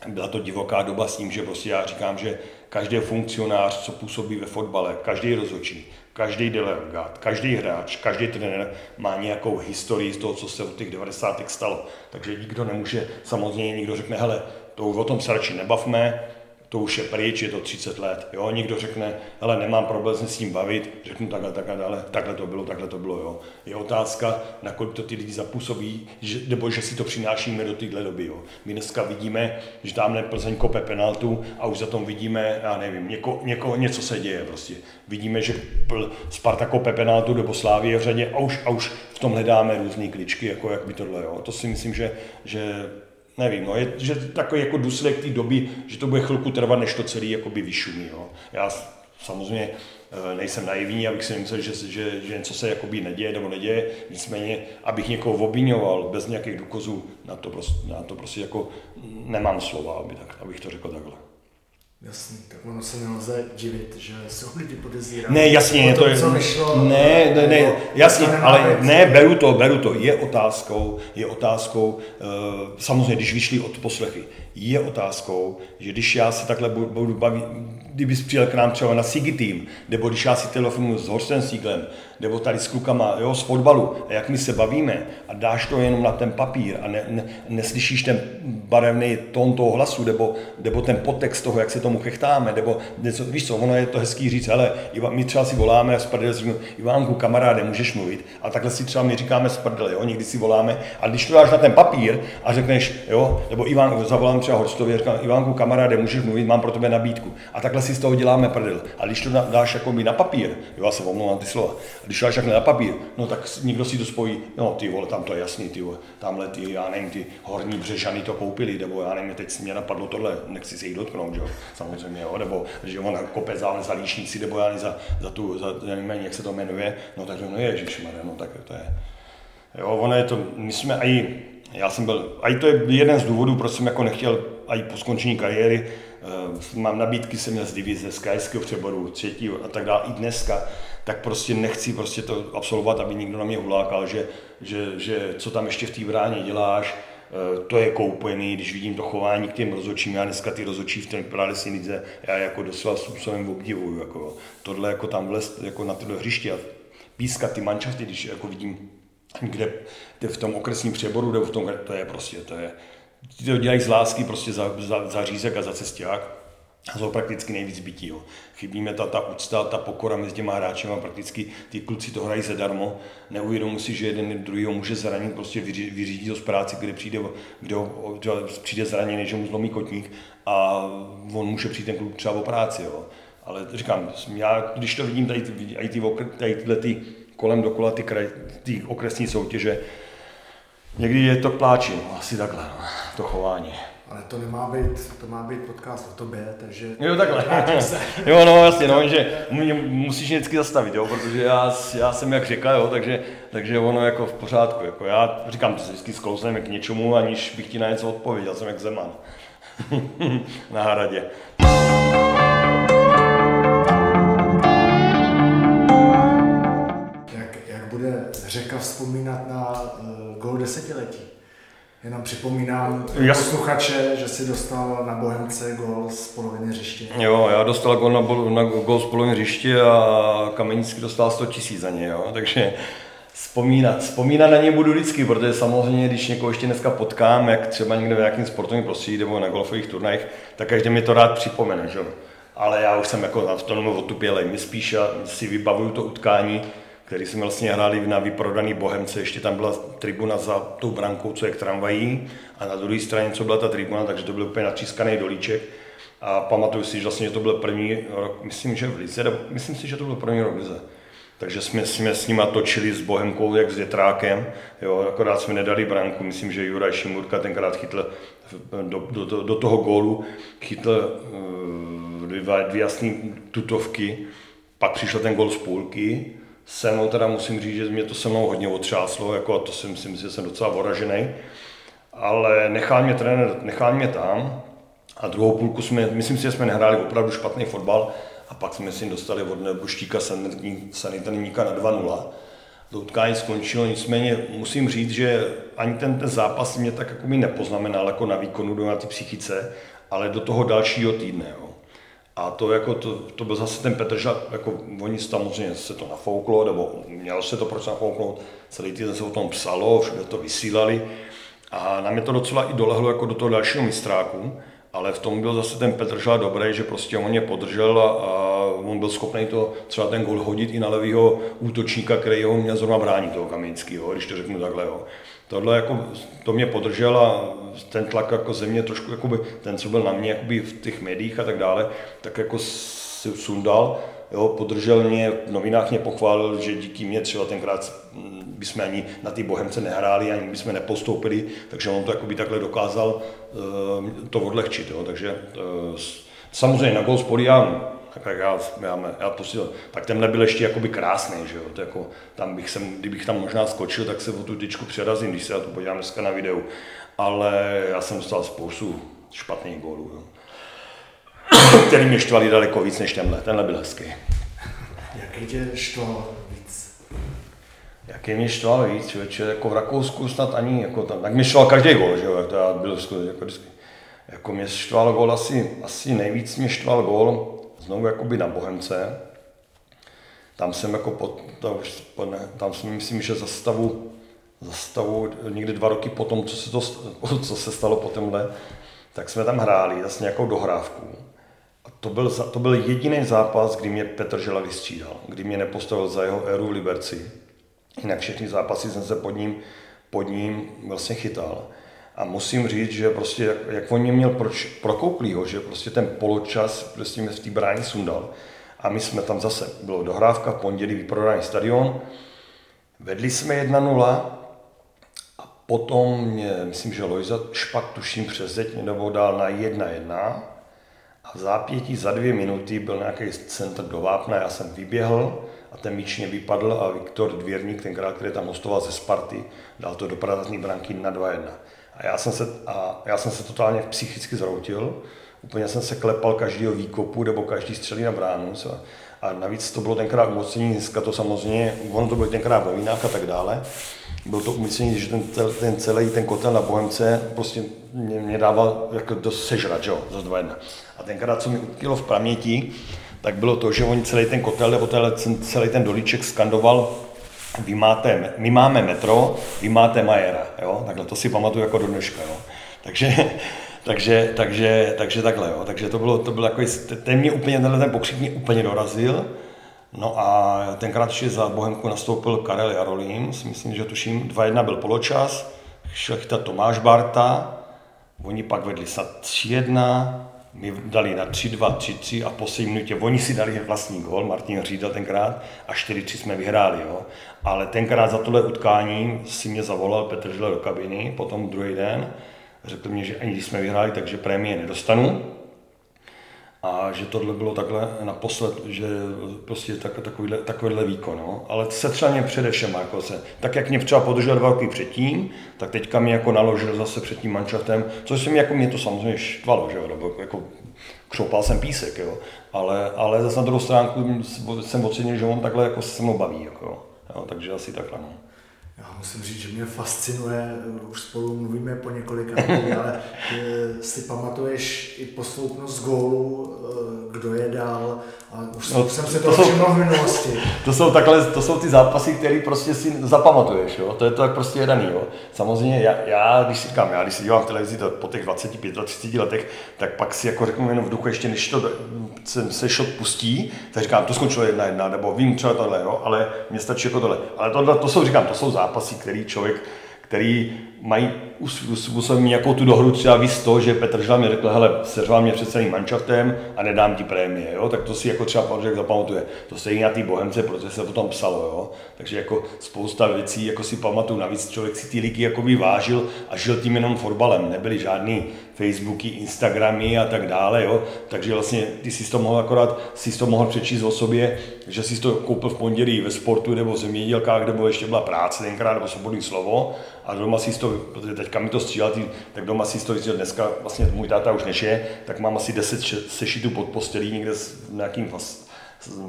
byla to divoká doba s tím, že prostě já říkám, že každý funkcionář, co působí ve fotbale, každý rozhodčí, každý delegát, každý hráč, každý trenér má nějakou historii z toho, co se od těch 90. stalo. Takže nikdo nemůže, samozřejmě nikdo řekne, hele, to o tom se radši nebavme, to už je pryč, je to 30 let. Jo, někdo řekne, ale nemám problém se s tím bavit, řeknu takhle, takhle, takhle, takhle to bylo, takhle to bylo. Jo. Je otázka, nakolik to ty lidi zapůsobí, že, nebo že si to přinášíme do téhle doby. Jo. My dneska vidíme, že tamhle Plzeň kope penaltu a už za tom vidíme, já nevím, něko, něko, něco se děje prostě. Vidíme, že Sparta kope penaltu nebo Slávě v řadě a už, a už v tom hledáme různé kličky, jako jak by tohle. Jo. To si myslím, že, že nevím, no, je, že takový jako důsledek té doby, že to bude chvilku trvat, než to celý jakoby vyšumí. Jo. Já samozřejmě eh, nejsem naivní, abych si myslel, že, že, že něco se jakoby neděje nebo neděje, nicméně, abych někoho obvinoval bez nějakých důkazů, na to prostě, na to prostě jako nemám slova, aby tak, abych to řekl takhle. Jasný, tak ono se nelze divit, že jsou lidi podezíraví. Ne, jasně, to, to je, co vyšlo, ne, ne, ne, jasně, ale ne, beru to, beru to, je otázkou, je otázkou, uh, samozřejmě, když vyšli od poslechy, je otázkou, že když já se takhle budu, bavit, kdybys přijel k nám třeba na Sigi Team, nebo když já si telefonuji s Horstem Sieglem, nebo tady s klukama jo, z fotbalu, a jak my se bavíme a dáš to jenom na ten papír a ne, ne, neslyšíš ten barevný tón toho hlasu, nebo, nebo ten podtext toho, jak se tomu chechtáme, nebo něco, víš co, ono je to hezký říct, hele, my třeba si voláme a z si Ivánku, kamaráde, můžeš mluvit, a takhle si třeba my říkáme z jo, někdy si voláme, a když to dáš na ten papír a řekneš, jo, nebo Iván, zavolám třeba Horstovi, říkám, Ivánku, kamaráde, můžeš mluvit, mám pro tebe nabídku. A takhle si z toho děláme prdel. A když to dáš jako mi na papír, jo, já se omlouvám ty slova, když dáš takhle na papír, no tak někdo si to spojí, no ty vole, tam to je jasný, ty vole, tamhle ty, já nevím, ty horní břežany to koupili, nebo já nevím, teď mě napadlo tohle, nechci se jich dotknout, jo, samozřejmě, jo, nebo že on kope za, za líšníci, nebo já nevím, za, za tu, za, já nevím, jak se to jmenuje, no tak no ježišmarja, no tak to je, jo, ono je to, my jsme i, já jsem byl, a i to je jeden z důvodů, proč jsem jako nechtěl, a i po skončení kariéry, uh, mám nabídky, jsem měl z divize, z krajského přeboru, třetího a tak dále, i dneska, tak prostě nechci prostě to absolvovat, aby nikdo na mě ulákal, že, že, že co tam ještě v té bráně děláš, eh, to je koupený, když vidím to chování k těm rozočím, já dneska ty rozočí v té si lidze, já jako doslova způsobem obdivuju, jako tohle jako tam vlez jako na tohle hřiště a pískat ty mančafty, když jako vidím, kde v tom okresním přeboru, nebo v tom, to je prostě, to je, ty to dělají z lásky prostě za, za, za řízek a za cesták a jsou prakticky nejvíc bytí. Jo. Chybíme ta, ta úcta, ta pokora mezi těma hráči a prakticky ty kluci to hrají zadarmo. Neuvědomují si, že jeden druhý může zranit, prostě vyřídí to z práce, kde přijde, kde ho, přijde zraněný, že mu zlomí kotník a on může přijít ten kluk třeba o práci. Jo. Ale říkám, já když to vidím tady, tady, ty, tady tyhle ty kolem dokola ty, kraj, ty okresní soutěže, někdy je to pláči, no, asi takhle, no, to chování. Ale to nemá být, to má být podcast o tobě, takže... Jo, takhle. jo, no jasně, no, že mě musíš vždycky zastavit, jo, protože já, já jsem jak řekl, jo, takže, takže ono jako v pořádku, jako já říkám, to se vždycky sklouzeme k něčemu, aniž bych ti na něco odpověděl, jsem jak Zeman. na hradě. Řeka vzpomínat na uh, gol desetiletí? Jenom připomínám Jas... posluchače, že si dostal na Bohemce gol z poloviny hřiště. Jo, já dostal gol na, bol, na gol z poloviny hřiště a Kamenický dostal 100 tisíc za ně, jo? takže vzpomínat. Vzpomínat na ně budu vždycky, protože samozřejmě, když někoho ještě dneska potkám, jak třeba někde v nějakém sportovním prostředí nebo na golfových turnajích, tak každý mi to rád připomene. Že? Ale já už jsem jako v tom otupělej. My spíš si vybavuju to utkání, který jsme vlastně hráli na vyprodaný Bohemce, ještě tam byla tribuna za tou brankou, co je k tramvají, a na druhé straně, co byla ta tribuna, takže to byl úplně natřískaný dolíček. A pamatuju si, že vlastně že to byl první rok, myslím, že v Lize, myslím si, že to byl první rok v Lize. takže jsme, jsme s nima točili s Bohemkou jak s větrákem, jo, akorát jsme nedali branku, myslím, že Juraj Šimurka tenkrát chytl do, do, do, do toho gólu, chytl uh, dvě, dvě jasné tutovky, pak přišel ten gol z půlky, se mnou teda musím říct, že mě to se mnou hodně otřáslo, jako a to si myslím, že jsem docela voražený, ale nechal mě trenér, nechal mě tam a druhou půlku jsme, myslím si, že jsme nehráli opravdu špatný fotbal, a pak jsme si dostali od Nebuštíka sanitárníka na 2-0. To utkání skončilo, nicméně musím říct, že ani ten, ten zápas mě tak jako mi nepoznamenal jako na výkonu, na ty psychice, ale do toho dalšího týdne. Jo. A to, jako to, to byl zase ten Petr Žad, jako oni samozřejmě se to nafouklo, nebo mělo se to proč nafouknout, celý týden se o tom psalo, všude to vysílali. A na mě to docela i dolehlo jako do toho dalšího mistráku, ale v tom byl zase ten Petr Šala dobrý, že prostě on mě podržel a, a on byl schopný to třeba ten gol hodit i na levýho útočníka, který ho měl zrovna bránit, toho Kamenického, když to řeknu takhle. Jo. Tohle jako, to mě podržel a ten tlak jako země trošku, jakoby, ten, co byl na mě jakoby v těch médiích a tak dále, tak jako si sundal, jo, podržel mě, v novinách mě pochválil, že díky mě třeba tenkrát bychom ani na ty Bohemce nehráli, ani bychom nepostoupili, takže on to jakoby takhle dokázal uh, to odlehčit. Jo. Takže uh, samozřejmě na gol tak já, já, já posílil, tak tenhle byl ještě jakoby krásný, že jo, to jako, tam bych sem, kdybych tam možná skočil, tak se o tu tyčku přerazím, když se na to podívám dneska na videu, ale já jsem dostal spoustu špatných gólů, jo. který mě štvali daleko víc než tenhle, tenhle byl hezký. Jaký tě štval Jaký mě štval víc, člověče, jako v Rakousku snad ani, jako tam, tak mě štval každý gol, že jo, to já byl jako vždycky. Jako mě štval gol asi, asi nejvíc mě štval gol, znovu jakoby na Bohemce. Tam jsem jako pod, ne, tam jsem myslím, že za stavu, za stavu někdy dva roky potom, co se, to, co se stalo po tomhle, tak jsme tam hráli zase nějakou dohrávku. A to byl, to byl jediný zápas, kdy mě Petr Žela vystřídal, kdy mě nepostavil za jeho éru v Liberci Jinak všechny zápasy jsem se pod ním, pod ním vlastně chytal. A musím říct, že prostě jak, jak on mě měl proč, prokouklýho, že prostě ten poločas prostě mě v té bráně sundal. A my jsme tam zase, bylo dohrávka, v pondělí vyprodaný stadion, vedli jsme 1-0 a potom mě, myslím, že Lojza špak tuším přes zeď nebo dál na 1-1 a v zápětí za dvě minuty byl nějaký centr do Vápna, já jsem vyběhl, a ten míč mě vypadl a Viktor Dvěrník, tenkrát, který tam hostoval ze Sparty, dal to do prázdné branky na 2-1. A já jsem se, a já jsem se totálně psychicky zroutil, úplně jsem se klepal každého výkopu nebo každý střelí na bránu. A navíc to bylo tenkrát umocnění, dneska to samozřejmě, ono to bylo tenkrát v novinách a tak dále. Bylo to umocnění, že ten, ten celý ten kotel na Bohemce prostě mě, mě dával jako dost sežrat, jo, za 2 A tenkrát, co mi utkilo v paměti, tak bylo to, že oni celý ten kotel nebo celý ten dolíček skandoval vy máte, my máme metro, vy máte Majera, jo? Takhle to si pamatuju jako do dneška, jo? Takže, takže, takže, takže takhle, jo? Takže to bylo, to bylo jako, ten mě úplně, tenhle ten pokřik mě úplně dorazil, No a tenkrát ještě za Bohemku nastoupil Karel Jarolím, si myslím, že tuším, 2-1 byl poločas, šel chytat Tomáš Barta, oni pak vedli snad 3-1, my dali na 3-2, 3-3 a po 7 minutě oni si dali vlastní gol, Martin Řída tenkrát, a 4-3 jsme vyhráli. Jo. Ale tenkrát za tohle utkání si mě zavolal Petr Žile do kabiny, potom druhý den, řekl mi, že ani když jsme vyhráli, takže prémie nedostanu a že tohle bylo takhle naposled, že prostě tak, takovýhle, takovýhle výkon. No. Ale se třeba mě především, jako se, tak jak mě třeba podržel dva roky předtím, tak teďka mi jako naložil zase před tím manšaftem, což se mi jako mě to samozřejmě štvalo, že jo, nebo jako křoupal jsem písek, jo. Ale, ale zase na druhou stránku jsem ocenil, že on takhle jako se mnou baví, jako, jo. takže asi takhle. No. Já musím říct, že mě fascinuje, už spolu mluvíme po několika ale si pamatuješ i posloupnost gólu, eh, kdo je dál, a už no, jsem se to, to všiml v minulosti. To jsou, takhle, to jsou ty zápasy, které prostě si zapamatuješ, jo? to je to jak prostě jedaný. Jo? Samozřejmě já, já, když si říkám, já když si dívám televizi to po těch 25-30 letech, tak pak si jako řeknu jenom v duchu, ještě než to se, se šot pustí, tak říkám, to skončilo jedna jedna, nebo vím třeba tohle, jo? ale mě stačí jako tohle. Ale tohle, to jsou, říkám, to jsou zápasy, který člověk, který mají způsobem nějakou tu dohru třeba víc to, že Petr Žila mi řekl, hele, seřval mě před celým manšaftem a nedám ti prémie, jo? tak to si jako třeba Pavel zapamatuje. To stejně na té Bohemce, protože se o tom psalo, jo? takže jako spousta věcí jako si pamatuju, navíc člověk si ty líky jako vážil a žil tím jenom fotbalem, nebyly žádný Facebooky, Instagramy a tak dále, jo? takže vlastně ty si to mohl akorát, si to mohl přečíst o sobě, že si to koupil v pondělí ve sportu nebo v zemědělkách, nebo ještě byla práce tenkrát, nebo svobodný slovo a doma si to, protože teďka mi to střílel, tak doma si to že dneska vlastně můj táta už nežije, tak mám asi 10 sešitů pod postelí někde s nějakým,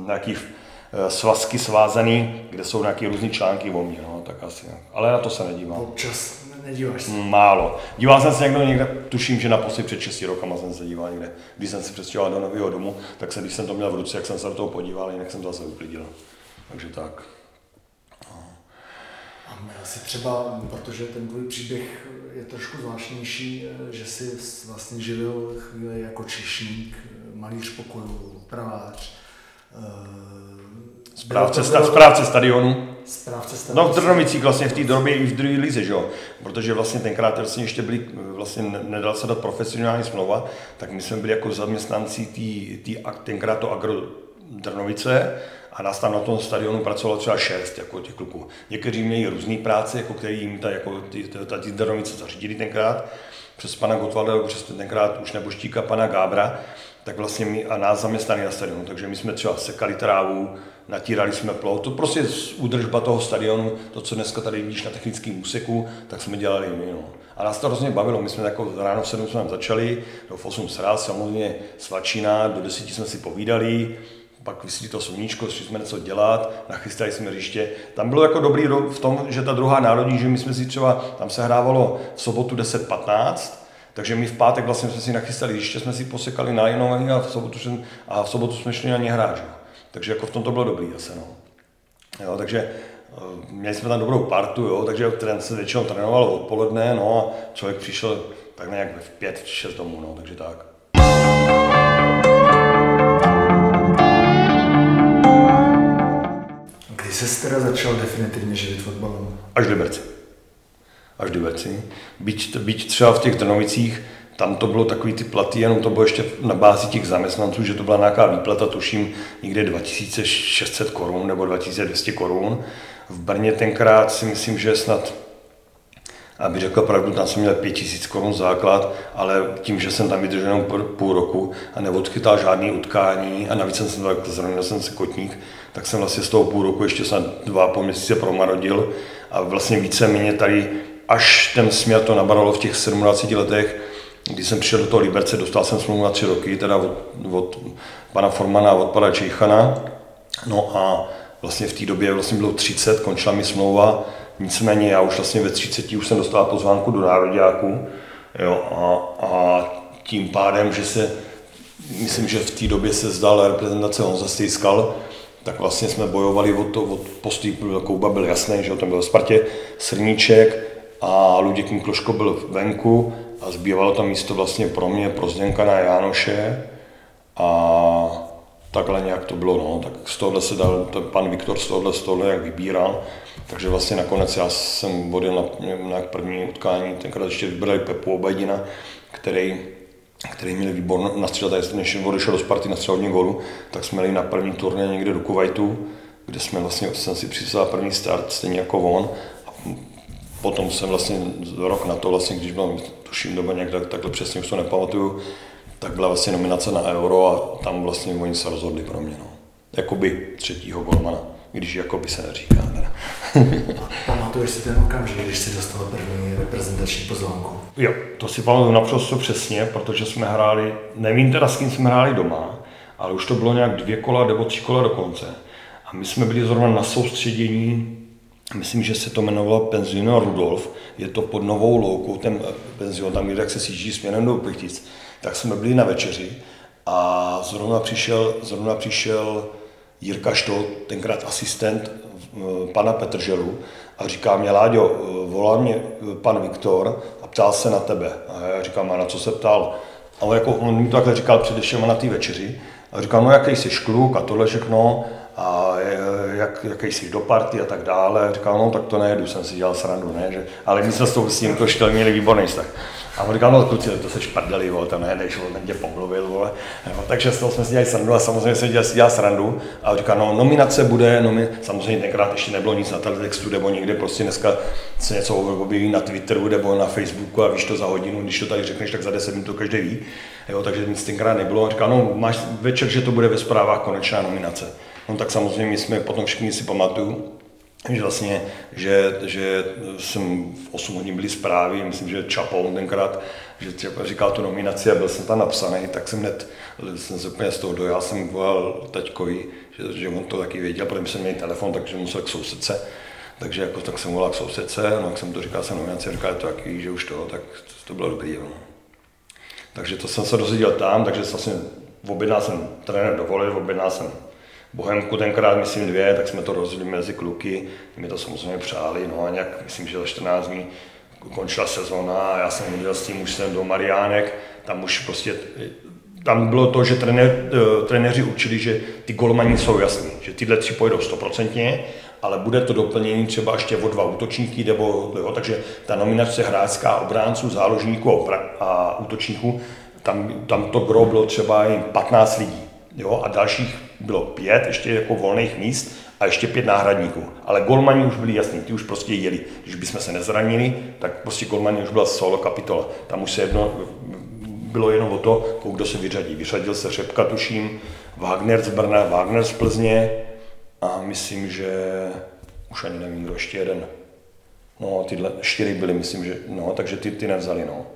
nějaký eh, svazky svázaný, kde jsou nějaké různé články o mě, no, tak asi. Ale na to se nedívám. Občas nedíváš se? Málo. Díval jsem se někdo někde, tuším, že naposledy před 6 rokama jsem se díval někde. Když jsem se přestěhoval do nového domu, tak jsem, když jsem to měl v ruce, jak jsem se do toho podíval, jinak jsem zase uklidil. Takže tak. A asi třeba, protože ten tvůj příběh je trošku zvláštnější, že jsi vlastně živil chvíli jako češník, malíř pokoju, pravář, Správce, sta, správce stadionu. Správce stadionu. No v Trnovicích vlastně v té době i v druhé lize, že jo? Protože vlastně tenkrát vlastně ještě byli, vlastně nedal se dát profesionální smlouva, tak my jsme byli jako zaměstnanci tý, tý, tenkrát to Agro Drnovice a nás tam na tom stadionu pracovalo třeba šest jako těch kluků. Někteří měli různé práce, jako který jim ta, jako ty Drnovice zařídili tenkrát, přes pana Gotwalda, přes tenkrát už neboštíka pana Gábra, tak vlastně my a nás zaměstnali na stadionu. Takže my jsme třeba sekali trávu, natírali jsme plot, to prostě údržba toho stadionu, to, co dneska tady vidíš na technickém úseku, tak jsme dělali my. No. A nás to hrozně bavilo, my jsme jako ráno v 7 jsme začali, do v 8 srát, samozřejmě svačina, do 10 jsme si povídali, pak vysvětlí to sluníčko, šli jsme něco dělat, nachystali jsme hřiště. Tam bylo jako dobrý v tom, že ta druhá národní, že my jsme si třeba, tam se hrávalo v sobotu 10.15, takže my v pátek vlastně jsme si nachystali hřiště, jsme si posekali na a v sobotu, a v sobotu jsme šli na ně hrát. Takže jako v tom to bylo dobrý zase. No. Jo, takže eh, měli jsme tam dobrou partu, jo, takže ten se většinou trénoval odpoledne, no a člověk přišel tak nějak v pět, šest domů, no, takže tak. Kdy jsi teda začal definitivně živit fotbalem? Až v Liberci. Až v Liberci. Byť, byť třeba v těch Trnovicích tam to bylo takový ty platy, jenom to bylo ještě na bázi těch zaměstnanců, že to byla nějaká výplata, tuším, někde 2600 korun nebo 2200 korun. V Brně tenkrát si myslím, že snad aby řekl pravdu, tam jsem měl 5000 korun základ, ale tím, že jsem tam vydržel jenom půl roku a neodchytal žádný utkání a navíc jsem se zrovna jsem se kotník, tak jsem vlastně z toho půl roku ještě snad dva po měsíce promarodil a vlastně více tady až ten směr to nabralo v těch 17 letech, když jsem přišel do toho Liberce, dostal jsem smlouvu na tři roky, teda od, od pana Formana a od pana Čejchana. No a vlastně v té době vlastně bylo 30, končila mi smlouva, nicméně já už vlastně ve 30 už jsem dostal pozvánku do národňáku, jo, a, a tím pádem, že se, myslím, že v té době se zdal reprezentace Honza Stejskal, tak vlastně jsme bojovali od, to, od postý, Kouba byl jasný, že tam byl v Spartě, Srníček a Luděk Mikloško byl venku a zbývalo tam místo vlastně pro mě, pro Zdenka na Jánoše a takhle nějak to bylo, no. tak z tohohle se dal, ten pan Viktor z tohohle, z tohohle jak vybíral, takže vlastně nakonec já jsem vodil na, na první utkání, tenkrát ještě vybrali Pepu Obejdina, který který měl výbor na střel, než odešel do Sparty na střel gólu, tak jsme jeli na první turné někde do Kuwaitu, kde jsme vlastně, jsem si přišel první start, stejně jako on. Potom jsem vlastně rok na to, vlastně, když byl, tuším, doba nějak tak, takhle přesně už to nepamatuju, tak byla vlastně nominace na Euro a tam vlastně oni se rozhodli pro mě. No. Jakoby třetího golmana, když jakoby se neříká. Teda. Pamatuješ si ten okamžik, když jsi dostal první reprezentační pozvánku? Jo, to si pamatuju naprosto přesně, protože jsme hráli, nevím teda s kým jsme hráli doma, ale už to bylo nějak dvě kola nebo tři kola do konce. A my jsme byli zrovna na soustředění myslím, že se to jmenovalo penzion Rudolf, je to pod Novou loukou, ten penzion, tam jak se sjíždí směrem do Plichtic, tak jsme byli na večeři a zrovna přišel, zrovna přišel Jirka Štol, tenkrát asistent eh, pana Petrželu a říká mě, Láďo, eh, volá mě eh, pan Viktor a ptal se na tebe. A já říkám, a na co se ptal? A on, jako, on mi to takhle říkal především na té večeři. A říkal, no jaký jsi kluk a tohle všechno. A jak, jaký jsi do party a tak dále. Říkal, no tak to nejedu, jsem si dělal srandu, ne? Že, ale my jsme s, tou, s to štěl, měli výborný vztah. A on říkal, no kluci, to se šprdeli, vole, to nejedeš, vole, ten tě pomluvil, vole. No, takže z toho jsme si dělali srandu a samozřejmě jsem dělal, si dělal srandu. A on říkal, no nominace bude, nomi... samozřejmě tenkrát ještě nebylo nic na teletextu nebo někde, prostě dneska se něco objeví na Twitteru nebo na Facebooku a víš to za hodinu, když to tady řekneš, tak za 10 minut to každý ví. Jo, takže nic tenkrát nebylo. A říkal, no máš večer, že to bude ve zprávách konečná nominace. No tak samozřejmě jsme potom všichni si pamatuju, že vlastně, že, že jsem v 8 hodin byly zprávy, myslím, že Čapon tenkrát, že třeba říkal tu nominaci a byl jsem tam napsaný, tak jsem hned, jsem se úplně z toho dojal, jsem volal taťkovi, že, že on to taky věděl, protože jsem měl telefon, takže musel k sousedce, takže jako, tak jsem volal k sousedce, no jak jsem to říkal, jsem nominaci, říkal, to jaký, že už to, tak to bylo dobrý. No. Takže to jsem se dozvěděl tam, takže vlastně objednal jsem trenér dovolil, objednal jsem Bohemku tenkrát, myslím dvě, tak jsme to rozdělili mezi kluky, mi to samozřejmě přáli, no a nějak, myslím, že za 14 dní končila sezona a já jsem viděl s tím už jsem do Mariánek, tam už prostě tam bylo to, že trenér, eh, trenéři učili, že ty golmani jsou jasní, že tyhle tři pojedou stoprocentně, ale bude to doplnění třeba ještě o dva útočníky, nebo, jo, takže ta nominace hráčská obránců, záložníků a útočníků, tam, tam to gro bylo třeba jen 15 lidí jo, a dalších bylo pět ještě jako volných míst a ještě pět náhradníků. Ale golmani už byli jasní, ty už prostě jeli. Když bychom se nezranili, tak prostě golmani už byla solo kapitola. Tam už se jedno, bylo jenom o to, kdo se vyřadí. Vyřadil se Řepka, tuším, Wagner z Brna, Wagner z Plzně a myslím, že už ani nevím, kdo ještě jeden. No, tyhle čtyři byly, myslím, že, no, takže ty, ty nevzali, no.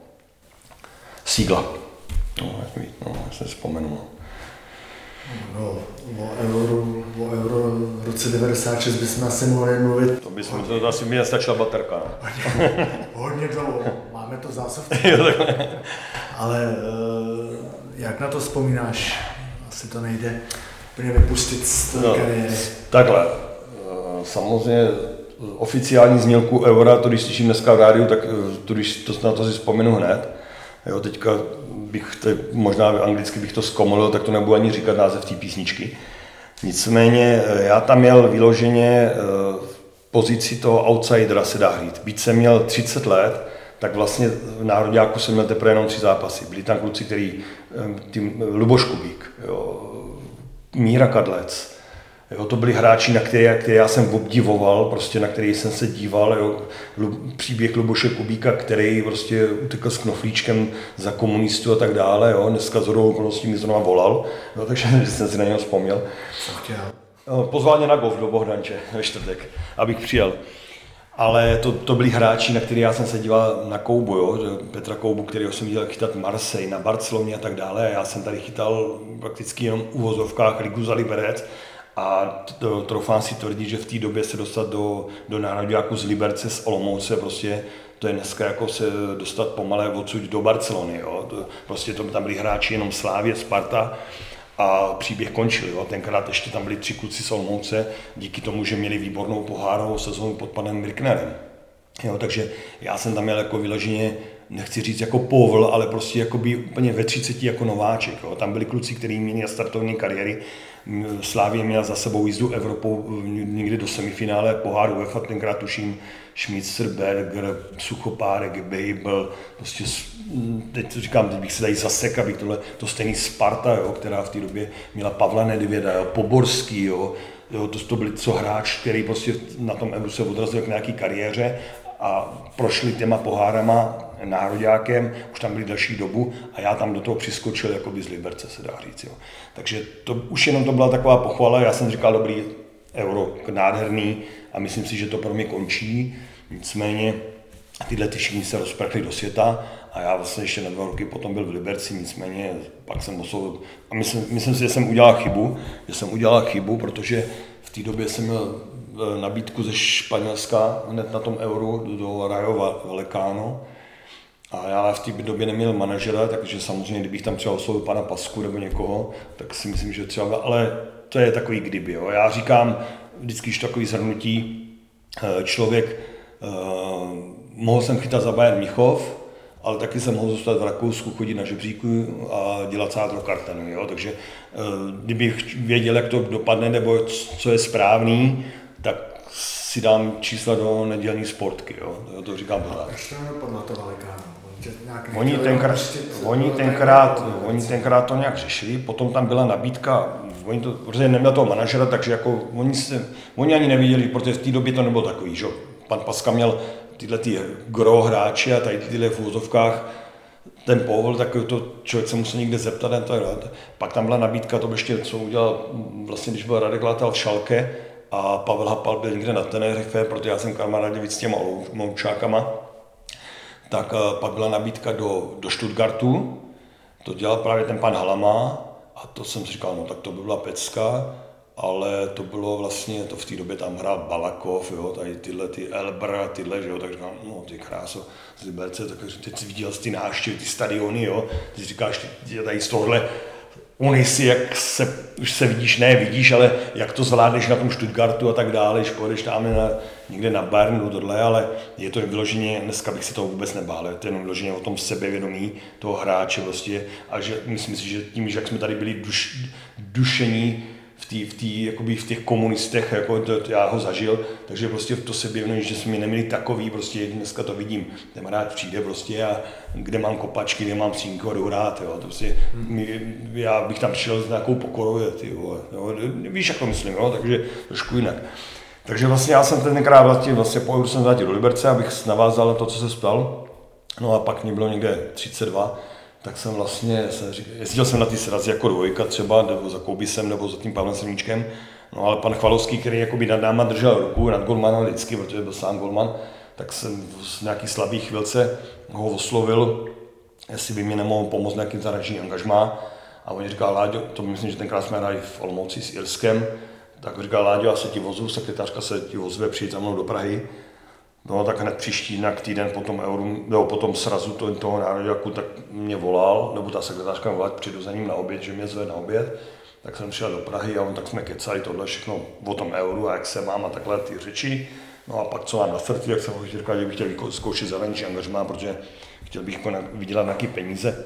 Sígla. No, jak no, já se vzpomenu. No. No, o euro, o euro v roce 96 bychom asi mohli mluvit. To bychom, to asi mi nestačila baterka. No. Hodně dlouho, máme to zásobce. Ale uh, jak na to vzpomínáš? Asi to nejde úplně vypustit z té no, kariéry. Takhle, uh, samozřejmě oficiální znělku eura, to když slyším dneska v rádiu, tak eh, to, když to na to si vzpomenu hned. Jo, teďka bych, to, možná anglicky bych to zkomolil, tak to nebudu ani říkat název té písničky. Nicméně eh, já tam měl vyloženě eh, pozici toho outsidera se dá hrít. Byť jsem měl 30 let, tak vlastně v Národňáku jsem měl teprve jenom tři zápasy. Byli tam kluci, který, eh, tím Luboš Kubík, jo, Míra Kadlec, Jo, to byli hráči, na které, které já jsem obdivoval, prostě na který jsem se díval. Jo. Příběh Luboše Kubíka, který prostě utekl s knoflíčkem za komunistů a tak dále. Jo. Dneska z hodou okolností mi zrovna volal, jo, takže jsem si na něho vzpomněl. Pozval mě na golf do Bohdanče ve čtvrtek, abych přijel. Ale to, to byli hráči, na který já jsem se díval na Koubu, jo? Petra Koubu, kterého jsem viděl chytat Marseille, na Barceloně a tak dále. A já jsem tady chytal prakticky jenom u vozovkách Ligu za Liberec a troufám si tvrdit, že v té době se dostat do, do národňáku z Liberce, z Olomouce, prostě to je dneska jako se dostat pomalé odsud do Barcelony. Jo. To, prostě to, tam byli hráči jenom Slávě, Sparta a příběh končil. Jo. Tenkrát ještě tam byli tři kluci z Olomouce, díky tomu, že měli výbornou pohárovou sezónu pod panem Birknerem. Jo, takže já jsem tam měl jako vyloženě, nechci říct jako povl, ale prostě jako by úplně ve 30 jako nováček. Jo. Tam byli kluci, kteří měli startovní kariéry Slávě měla za sebou jízdu Evropou někdy do semifinále poháru UEFA, tenkrát tuším Schmitzer, Berger, Suchopárek, Babel, prostě teď to říkám, teď bych se tady zasek, abych tohle, to stejný Sparta, jo, která v té době měla Pavla Nedvěda, jo, Poborský, jo, jo, to, to byli co hráč, který prostě na tom Euru se odrazil k nějaký kariéře a prošli těma pohárama nároďákem, už tam byli další dobu a já tam do toho přiskočil jako by z Liberce, se dá říct. Jo. Takže to, už jenom to byla taková pochvala, já jsem říkal, dobrý, euro nádherný a myslím si, že to pro mě končí. Nicméně tyhle ty všichni se rozprchli do světa a já vlastně ještě na dva roky potom byl v Liberci, nicméně pak jsem oslovil a myslím, myslím si, že jsem udělal chybu, že jsem udělal chybu, protože v té době jsem měl nabídku ze Španělska hned na tom euru do Rayo Vallecano a já v té době neměl manažera, takže samozřejmě, kdybych tam třeba oslovil pana Pasku nebo někoho, tak si myslím, že třeba, ale to je takový kdyby. Jo. Já říkám, vždycky, když takový zhrnutí, eh, člověk, eh, mohl jsem chytat za Bayern Michov, ale taky jsem mohl zůstat v Rakousku, chodit na žebříku a dělat sádro kartenu. Jo? Takže eh, kdybych věděl, jak to dopadne nebo co je správný, tak si dám čísla do nedělní sportky. Jo? To, to říkám pořád. Jak jste nepodmatovali, kámo? Oni tenkrát, oni, tenkrát, oni tenkrát to nějak řešili, potom tam byla nabídka, oni to, protože neměl toho manažera, takže jako oni, se, oni ani neviděli, protože v té době to nebylo takový, že pan Paska měl tyhle ty gro hráči a tady tyhle v úzovkách ten povol, tak to člověk se musel někde zeptat. A tak Pak tam byla nabídka, to ještě co udělal, vlastně když byl Radek Látal v Šalke a Pavel Hapal byl někde na Tenerife, protože já jsem kamarádě víc s těma moučákama, tak eh, pak byla nabídka do, do Stuttgartu, to dělal právě ten pan Halama. A to jsem si říkal, no tak to by byla pecka, ale to bylo vlastně, to v té době tam hrál Balakov, jo, tady tyhle, ty Elbr a tyhle, že jo, tak říkám, no ty kráso, z Liberce, tak teď si viděl ty návštěvy, ty stadiony, jo, ty říkáš, ty tady z tohle unisy, jak se, už se vidíš, ne vidíš, ale jak to zvládneš na tom Stuttgartu a tak dále, když pojedeš tam na, někde na Bernu, tohle, ale je to vyloženě, dneska bych se toho vůbec nebál, je to jenom vyloženě o tom sebevědomí toho hráče prostě. A že myslím si, že tím, že jak jsme tady byli duš, dušení v, tý, v, tý, jakoby v těch komunistech, jako to, to, já ho zažil, takže prostě to se běhnu, že jsme neměli takový, prostě dneska to vidím, ten hráč přijde prostě a kde mám kopačky, kde mám cínko a jdu hrát, jo, to prostě, my, já bych tam přišel s nějakou pokorou, ty vole, jo, víš, jak to myslím, jo, takže trošku jinak. Takže vlastně já jsem tenkrát vlastně, vlastně po jsem vrátil do Liberce, abych navázal na to, co se ptal. No a pak mě bylo někde 32, tak jsem vlastně, se, jezdil jsem na ty srazy jako dvojka třeba, nebo za Koubisem, nebo za tím Pavlem Semíčkem, no ale pan Chvalovský, který jakoby nad náma držel ruku, nad golmana vždycky, protože byl sám golman, tak jsem v nějaký slabý chvilce ho oslovil, jestli by mi nemohl pomoct nějakým zahraničním angažmá. A on říkal, Láďo, to myslím, že tenkrát jsme hráli v Olomouci s Irskem, tak říkal, Láďo, já se ti vozu, sekretářka se ti ozve, přijít za mnou do Prahy. No tak hned příští jinak týden po tom euru, nebo po tom srazu to, toho nároďáku, tak mě volal, nebo ta sekretářka mě volala, přijdu za ním na oběd, že mě zve na oběd. Tak jsem šel do Prahy a on tak jsme kecali tohle všechno o tom euru a jak se mám a takhle ty řeči. No a pak co mám na srdci, jak jsem říkal, že bych chtěl zkoušet zahraniční angažmá, protože chtěl bych jako vydělat nějaké peníze.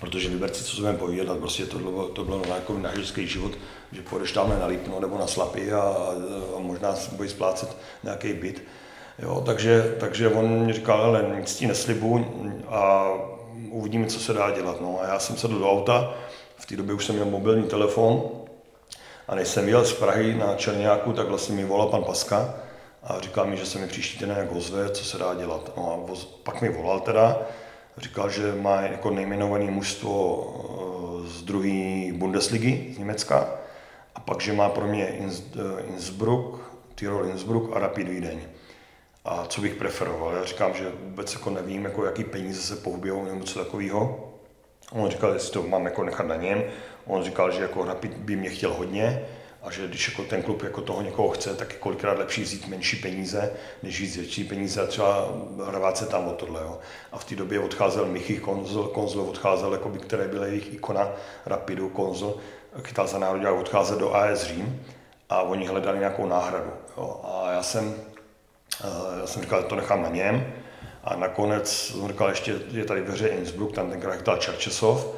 Protože Liberci, co jsem povídat, prostě to bylo, to bylo na život, že půjdeš tam na Lipno nebo na Slapy a, a možná budeš splácet nějaký byt. Jo, takže, takže on mi říkal, ale nic ti neslibu a uvidíme, co se dá dělat. No. A já jsem sedl do auta, v té době už jsem měl mobilní telefon a než jsem jel z Prahy na Černiáku, tak vlastně mi volal pan Paska a říkal mi, že se mi příští týden jak ozve, co se dá dělat. No a voz, pak mi volal teda, říkal, že má jako nejmenované mužstvo eh, z druhé Bundesligy z Německa a pak, že má pro mě eh, Innsbruck, Tyrol Innsbruck a Rapid Vídeň a co bych preferoval. Já říkám, že vůbec jako nevím, jako jaký peníze se pohybujou nebo něco takového. On říkal, jestli to mám jako nechat na něm. On říkal, že jako Rapid by mě chtěl hodně a že když jako ten klub jako toho někoho chce, tak je kolikrát lepší vzít menší peníze, než vzít větší peníze a třeba hrát se tam o tohle. Jo. A v té době odcházel Michy Konzol, Konzol odcházel, jakoby, které byla jejich ikona Rapidu, Konzol, chytal za národě a odcházel do AS Řím a oni hledali nějakou náhradu. Jo. A já jsem Eh, já jsem říkal, že to nechám na něm. A nakonec jsem říkal, ještě je tady ve hře Innsbruck, tam tenkrát chytal Čerčesov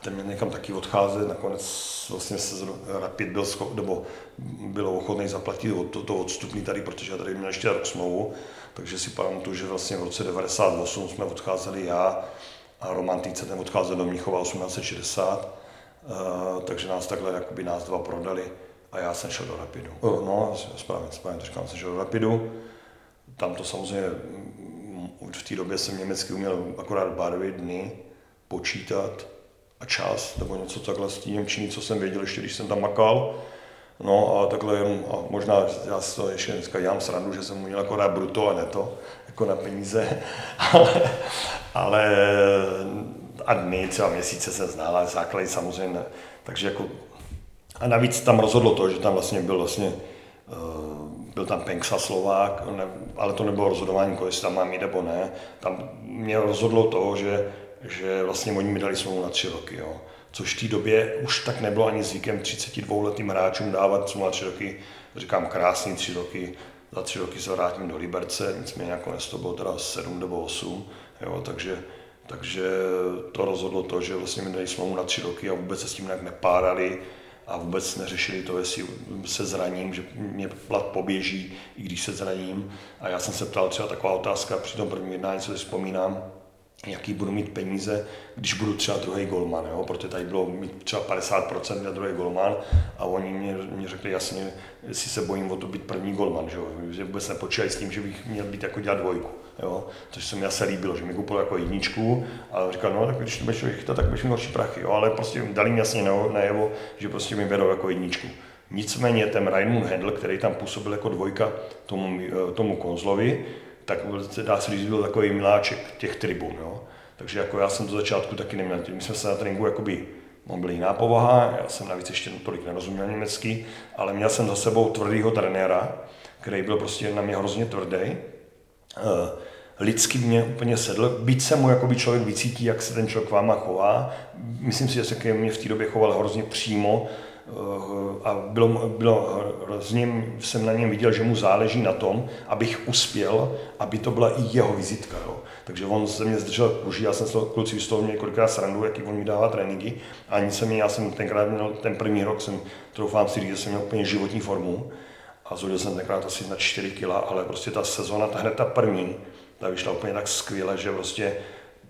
ten mě někam taky odcházet. Nakonec vlastně se Rapid byl, schop, nebo bylo ochotný zaplatit to, to odstupní tady, protože já tady měl ještě rok smlouvu. Takže si pamatuju, že vlastně v roce 98 jsme odcházeli já a Roman ten odcházel do Mnichova 1860. Uh, takže nás takhle, jakoby nás dva prodali a já jsem šel do Rapidu. Uh, no, správně, správně, říkám, jsem šel do Rapidu tam to samozřejmě v té době jsem německy uměl akorát barvy, dny, počítat a čas, nebo něco takhle s tím Němčiny, co jsem věděl ještě, když jsem tam makal. No a takhle a možná já si to ještě dneska dělám srandu, že jsem měl akorát bruto a neto, jako na peníze, ale, ale a dny, třeba měsíce jsem znal, ale základy samozřejmě ne. Takže jako, a navíc tam rozhodlo to, že tam vlastně byl vlastně uh, byl tam Penksa Slovák, ne, ale to nebylo rozhodování, jestli tam mám jít nebo ne. Tam mě rozhodlo to, že, že vlastně oni mi dali smlouvu na tři roky. Jo. Což v té době už tak nebylo ani zvykem 32 letým hráčům dávat smlouvu na tři roky. Říkám krásný tři roky, za tři roky se vrátím do Liberce, nicméně nakonec to bylo teda sedm nebo osm, jo, takže Takže to rozhodlo to, že vlastně mi dali smlouvu na tři roky a vůbec se s tím nějak nepárali a vůbec neřešili to, jestli se zraním, že mě plat poběží, i když se zraním. A já jsem se ptal třeba taková otázka při tom prvním jednání, co si vzpomínám, jaký budu mít peníze, když budu třeba druhý golman, jo? protože tady bylo mít třeba 50% na druhý golman a oni mě, mě řekli jasně, jestli se bojím o to být první golman, že, jo? vůbec nepočítají s tím, že bych měl být jako dělat dvojku. Jo? Což se mi asi líbilo, že mi koupil jako jedničku a říkal, no tak když to budeš chytat, tak budeš mít horší prachy, jo? ale prostě dali mi jasně najevo, že prostě mi berou jako jedničku. Nicméně ten Raymond Handel, který tam působil jako dvojka tomu, tomu konzlovi, tak dá se říct, byl takový miláček těch tribun. Jo? Takže jako já jsem do začátku taky neměl, my jsme se na tréninku jakoby, on byl jiná povaha, já jsem navíc ještě tolik nerozuměl německy, ale měl jsem za sebou tvrdýho trenéra, který byl prostě na mě hrozně tvrdý. Eh, lidsky mě úplně sedl, byť se mu jakoby člověk vycítí, jak se ten člověk k váma chová. Myslím si, že se ke mně v té době choval hrozně přímo, a bylo, bylo hrozně, jsem na něm viděl, že mu záleží na tom, abych uspěl, aby to byla i jeho vizitka. Jo. Takže on se mě zdržel kůži, já jsem se kluci z toho několikrát srandu, jaký on mi dává tréninky. A nic se mi, já jsem tenkrát měl, ten první rok jsem, troufám si říct, že jsem měl úplně životní formu. A zhodil jsem tenkrát asi na 4 kg, ale prostě ta sezona, ta hned ta první, ta vyšla úplně tak skvěle, že prostě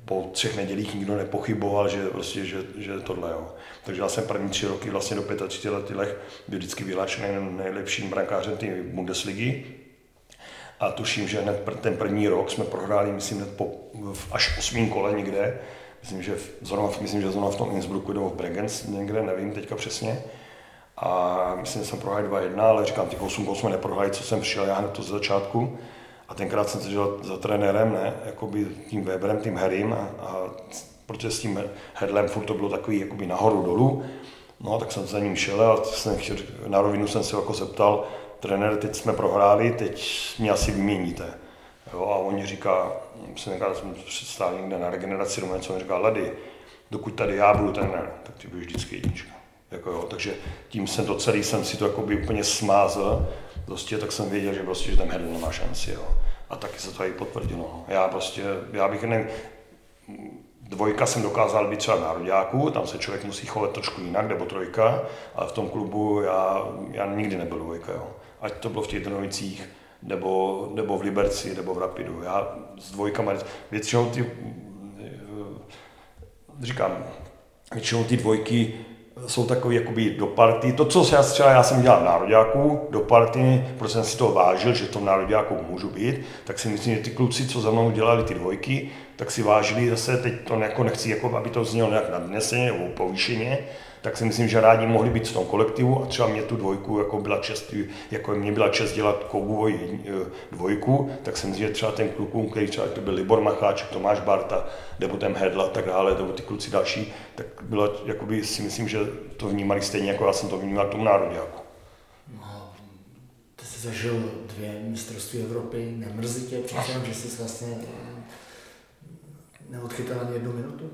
po třech nedělích nikdo nepochyboval, že, prostě, že, že tohle. Jo. Takže já jsem první tři roky vlastně do 35 letech byl vždycky vyhlášený nejlepším brankářem té Bundesligy. A tuším, že hned ten první rok jsme prohráli, myslím, hned po, v až osmém kole někde. Myslím, že zrovna, myslím, že zrovna v tom Innsbrucku nebo v Bregenz někde, nevím teďka přesně. A myslím, že jsem prohrál 2-1, ale říkám, těch 8 jsme neprohráli, co jsem přišel já hned to ze začátku. A tenkrát jsem seděl za trenérem, ne, jakoby tím Weberem, tím Harrym, a, a protože s tím Hedlem furt to bylo takový jakoby nahoru dolů. No, tak jsem za ním šel a jsem chtěl, na rovinu jsem se jako zeptal, trenér, teď jsme prohráli, teď mě asi vyměníte. Jo, a on říká, jsem říkal, jsem představil někde na regeneraci doma, co on říká, Lady, dokud tady já budu trenér, tak ty budeš vždycky jednička. Jako jo, takže tím jsem to celý jsem si to jakoby úplně smázl, prostě, tak jsem věděl, že prostě, že ten Hedl nemá šanci. Jo. A taky se to i potvrdilo. Já prostě, já bych ne, dvojka jsem dokázal být třeba národňáků, tam se člověk musí chovat trošku jinak, nebo trojka, ale v tom klubu já, já nikdy nebyl dvojka. Jo. Ať to bylo v těch Drnovicích, nebo, nebo v Liberci, nebo v Rapidu. Já s dvojkama, většinou ty, říkám, většinou ty dvojky jsou takový jakoby do party. To, co já třeba já jsem dělal v nároďáku, do party, protože jsem si to vážil, že v tom nároďáku můžu být, tak si myslím, že ty kluci, co za mnou dělali ty dvojky, tak si vážili zase, teď to jako nechci, jako aby to znělo nějak nadneseně nebo povýšeně, tak si myslím, že rádi mohli být v tom kolektivu a třeba mě tu dvojku jako byla čest, jako mě byla čest dělat Koubovoj eh, dvojku, tak si myslím, že třeba ten klukům, který třeba to byl Libor Macháček, Tomáš Barta, nebo ten Hedla a tak dále, nebo ty kluci další, tak bylo, jakoby si myslím, že to vnímali stejně, jako já jsem to vnímal k tomu národňáku. No, ty jsi zažil dvě mistrovství Evropy, nemrzí tě přece, že jsi vlastně neodchytal ani jednu minutu?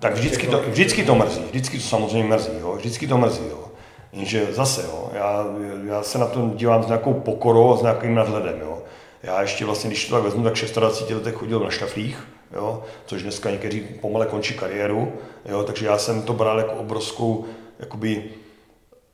Tak vždycky to, vždycky to mrzí, vždycky to samozřejmě mrzí, jo, vždycky to mrzí, jo. Jenže zase, jo, já, já se na to dívám s nějakou pokorou a s nějakým nadhledem, jo. Já ještě vlastně, když to tak vezmu, tak 26 letech chodil na štaflích, jo, což dneska někteří pomale končí kariéru, jo, takže já jsem to bral jako obrovskou, jakoby,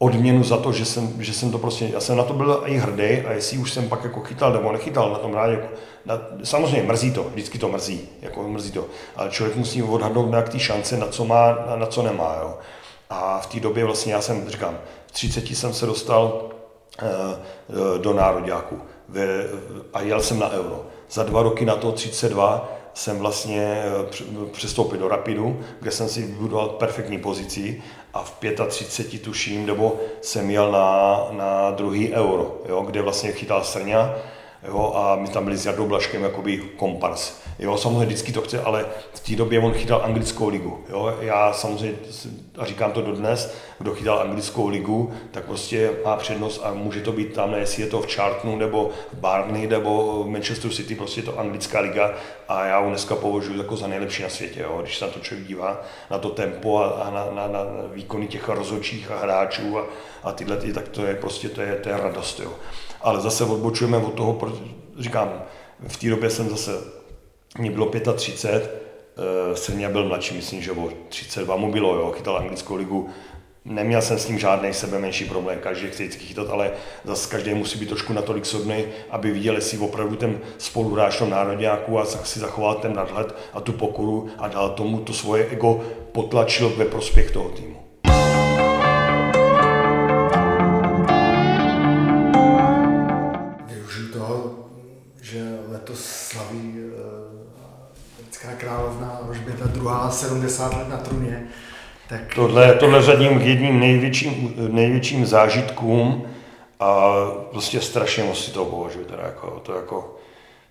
odměnu za to, že jsem, že jsem to prostě, já jsem na to byl i hrdý a jestli už jsem pak jako chytal nebo nechytal na tom rádi, jako, na, samozřejmě mrzí to, vždycky to mrzí, jako mrzí to, ale člověk musí odhadnout nějak ty šance, na co má, na, na co nemá, jo. A v té době vlastně já jsem, říkám, v 30 jsem se dostal uh, do národňáku a jel jsem na euro. Za dva roky na to 32 jsem vlastně eh, přestoupil do Rapidu, kde jsem si vybudoval perfektní pozici a v 35 tuším, nebo jsem jel na, na druhý euro, jo, kde vlastně chytal Srňa jo, a my tam byli s Jardou Blaškem jakoby kompars. Jo, samozřejmě vždycky to chce, ale v té době on chytal anglickou ligu. Jo. Já samozřejmě, a říkám to dodnes, kdo chytal anglickou ligu, tak prostě má přednost a může to být tam, jestli je to v Chartonu, nebo v Barney, nebo v Manchester City, prostě je to anglická liga a já ho dneska považuji jako za nejlepší na světě, jo. když se na to člověk dívá, na to tempo a, a na, na, na, výkony těch rozhodčích a hráčů a, a tyhle, ty, tak to je prostě, to je, to je radost. Jo. Ale zase odbočujeme od toho, říkám, v té době jsem zase, mě bylo 35, Srně byl mladší, myslím, že o 32 mu bylo, jo, chytal anglickou ligu, Neměl jsem s tím žádný sebe menší problém, každý chce vždycky chytat, ale zase každý musí být trošku natolik sobný, aby viděl, jestli opravdu ten spoluhráč tom národňáku a si zachoval ten nadhled a tu pokoru a dal tomu to svoje ego potlačil ve prospěch toho týmu. Toho, že letos slaví eh, královna Rožběta druhá 70 let na truně tak... Tohle, tohle řadím k jedním největším, největším zážitkům a prostě strašně moc si to považuji. Teda jako, to jako,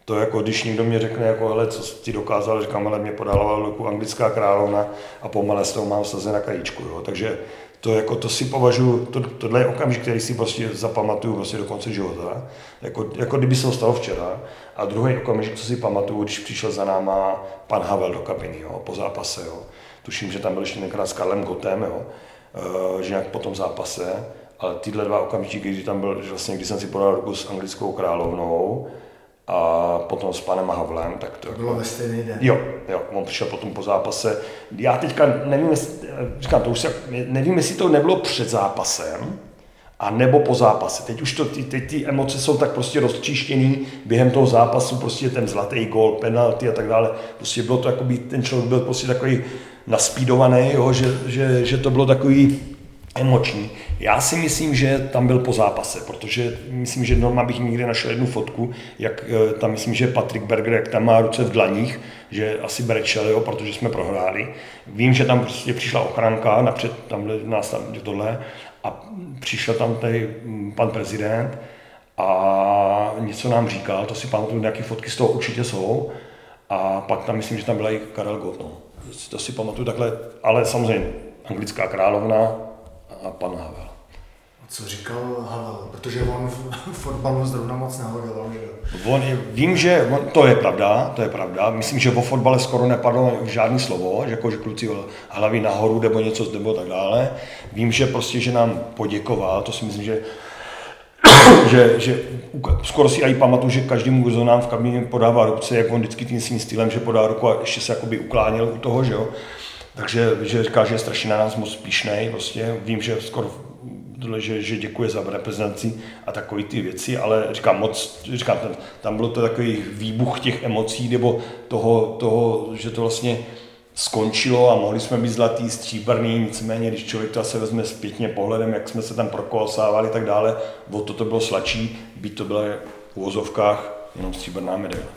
to jako, když někdo mě řekne, jako, hele, co ti dokázal, říkám, ale mě podala ruku anglická královna a pomale s toho mám sazen na kajíčku, jo. Takže to, jako, to si považuji, to, tohle je okamžik, který si prostě zapamatuju prostě do konce života, jako, jako kdyby se to stalo včera. A druhý okamžik, co si pamatuju, když přišel za náma pan Havel do kabiny, jo, po zápase, jo. Tuším, že tam byl ještě tenkrát s Karlem Gotem, jo, eh, že nějak po tom zápase, ale tyhle dva okamžiky, kdy tam byl, že vlastně, když jsem si podal ruku s anglickou královnou, a potom s panem Havlem, tak to... Bylo ve stejný den. Jo, jo, on přišel potom po zápase. Já teďka nevím, jestli, říkám, to už se, nevím, jestli to nebylo před zápasem, a nebo po zápase. Teď už to, ty, teď ty emoce jsou tak prostě rozčištěný během toho zápasu, prostě ten zlatý gol, penalty a tak dále. Prostě bylo to, by ten člověk byl prostě takový naspídovaný, jo, že, že, že to bylo takový emoční. Já si myslím, že tam byl po zápase, protože myslím, že Norma bych někde našel jednu fotku, jak eh, tam myslím, že Patrick Berger, jak tam má ruce v dlaních, že asi brečel, jo, protože jsme prohráli. Vím, že tam prostě přišla ochranka, napřed tam nás tam tohle a přišel tam tady mm, pan prezident a něco nám říkal, to si pamatuju, nějaké fotky z toho určitě jsou. A pak tam myslím, že tam byla i Karel Gott, no. To si pamatuju takhle, ale samozřejmě anglická královna a pan Havel. A co říkal Havel? Protože on v fotbalu zrovna moc že jo? On je, vím, že on, to je pravda, to je pravda. Myslím, že o fotbale skoro nepadlo žádný slovo, že jako, že kluci hlavy nahoru nebo něco nebo tak dále. Vím, že prostě, že nám poděkoval, to si myslím, že že, že skoro si i pamatuju, že každému, kdo nám v kabině podává ruce, jak on vždycky tím svým stylem, že podá ruku a ještě se jakoby ukláněl u toho, že jo. Takže že říká, že je strašně na nás moc spíšnej, prostě vím, že skoro že, že děkuje za reprezentaci a takové ty věci, ale říkám moc, říkám, tam, tam bylo to takový výbuch těch emocí, nebo toho, toho, že to vlastně skončilo a mohli jsme být zlatý, stříbrný, nicméně, když člověk to asi vezme zpětně pohledem, jak jsme se tam prokolosávali a tak dále, o to to bylo slačí, být to bylo v uvozovkách jenom stříbrná medaile.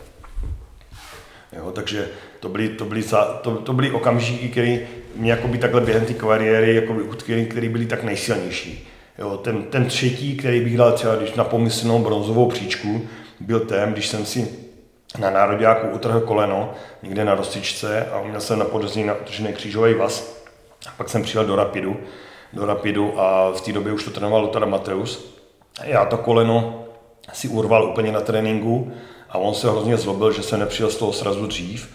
Jo, takže to byly, to byly, to, to byly okamžiky, které mě jakoby takhle během té kariéry jakoby utkvěly, které byly tak nejsilnější. Jo, ten, ten třetí, který bych dal třeba když na pomyslnou bronzovou příčku, byl ten, když jsem si na národňáku utrhl koleno někde na rostičce a měl jsem na podezření na křížový vaz. A pak jsem přijel do Rapidu, do Rapidu a v té době už to trénoval Lothar Mateus. Já to koleno si urval úplně na tréninku a on se hrozně zlobil, že se nepřijel z toho srazu dřív,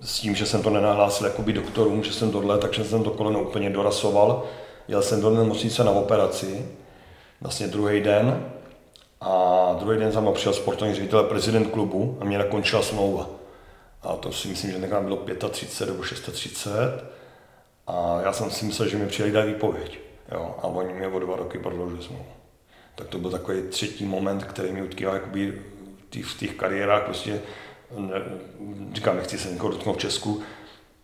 s tím, že jsem to nenahlásil jakoby doktorům, že jsem tohle, takže jsem to koleno úplně dorasoval. Jel jsem do nemocnice na operaci, vlastně druhý den, a druhý den za mnou přišel sportovní ředitel, prezident klubu a mě nakončila smlouva. A to si myslím, že tenkrát bylo 35 nebo 630. A já jsem si myslel, že mi přijeli dát výpověď. Jo, a oni mě o dva roky prodloužili smlouvu. Tak to byl takový třetí moment, který mi utkýval v těch kariérách. Prostě, ne, říkám, nechci se někoho dotknout v Česku,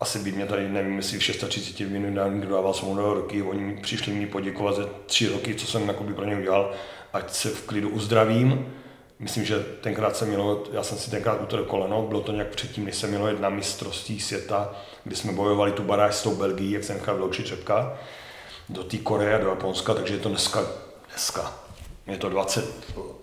asi by mě tady, nevím, jestli v 630 minut někdo dával smlouvu roky, oni přišli mi poděkovat za tři roky, co jsem pro ně udělal ať se v klidu uzdravím. Myslím, že tenkrát jsem měl, já jsem si tenkrát utrhl koleno, bylo to nějak předtím, než jsem měl jedna mistrovství světa, kdy jsme bojovali tu baráž s tou Belgií, jak jsem nechal vloučit řepka, do té Koreje, do Japonska, takže je to dneska, dneska, je to 20,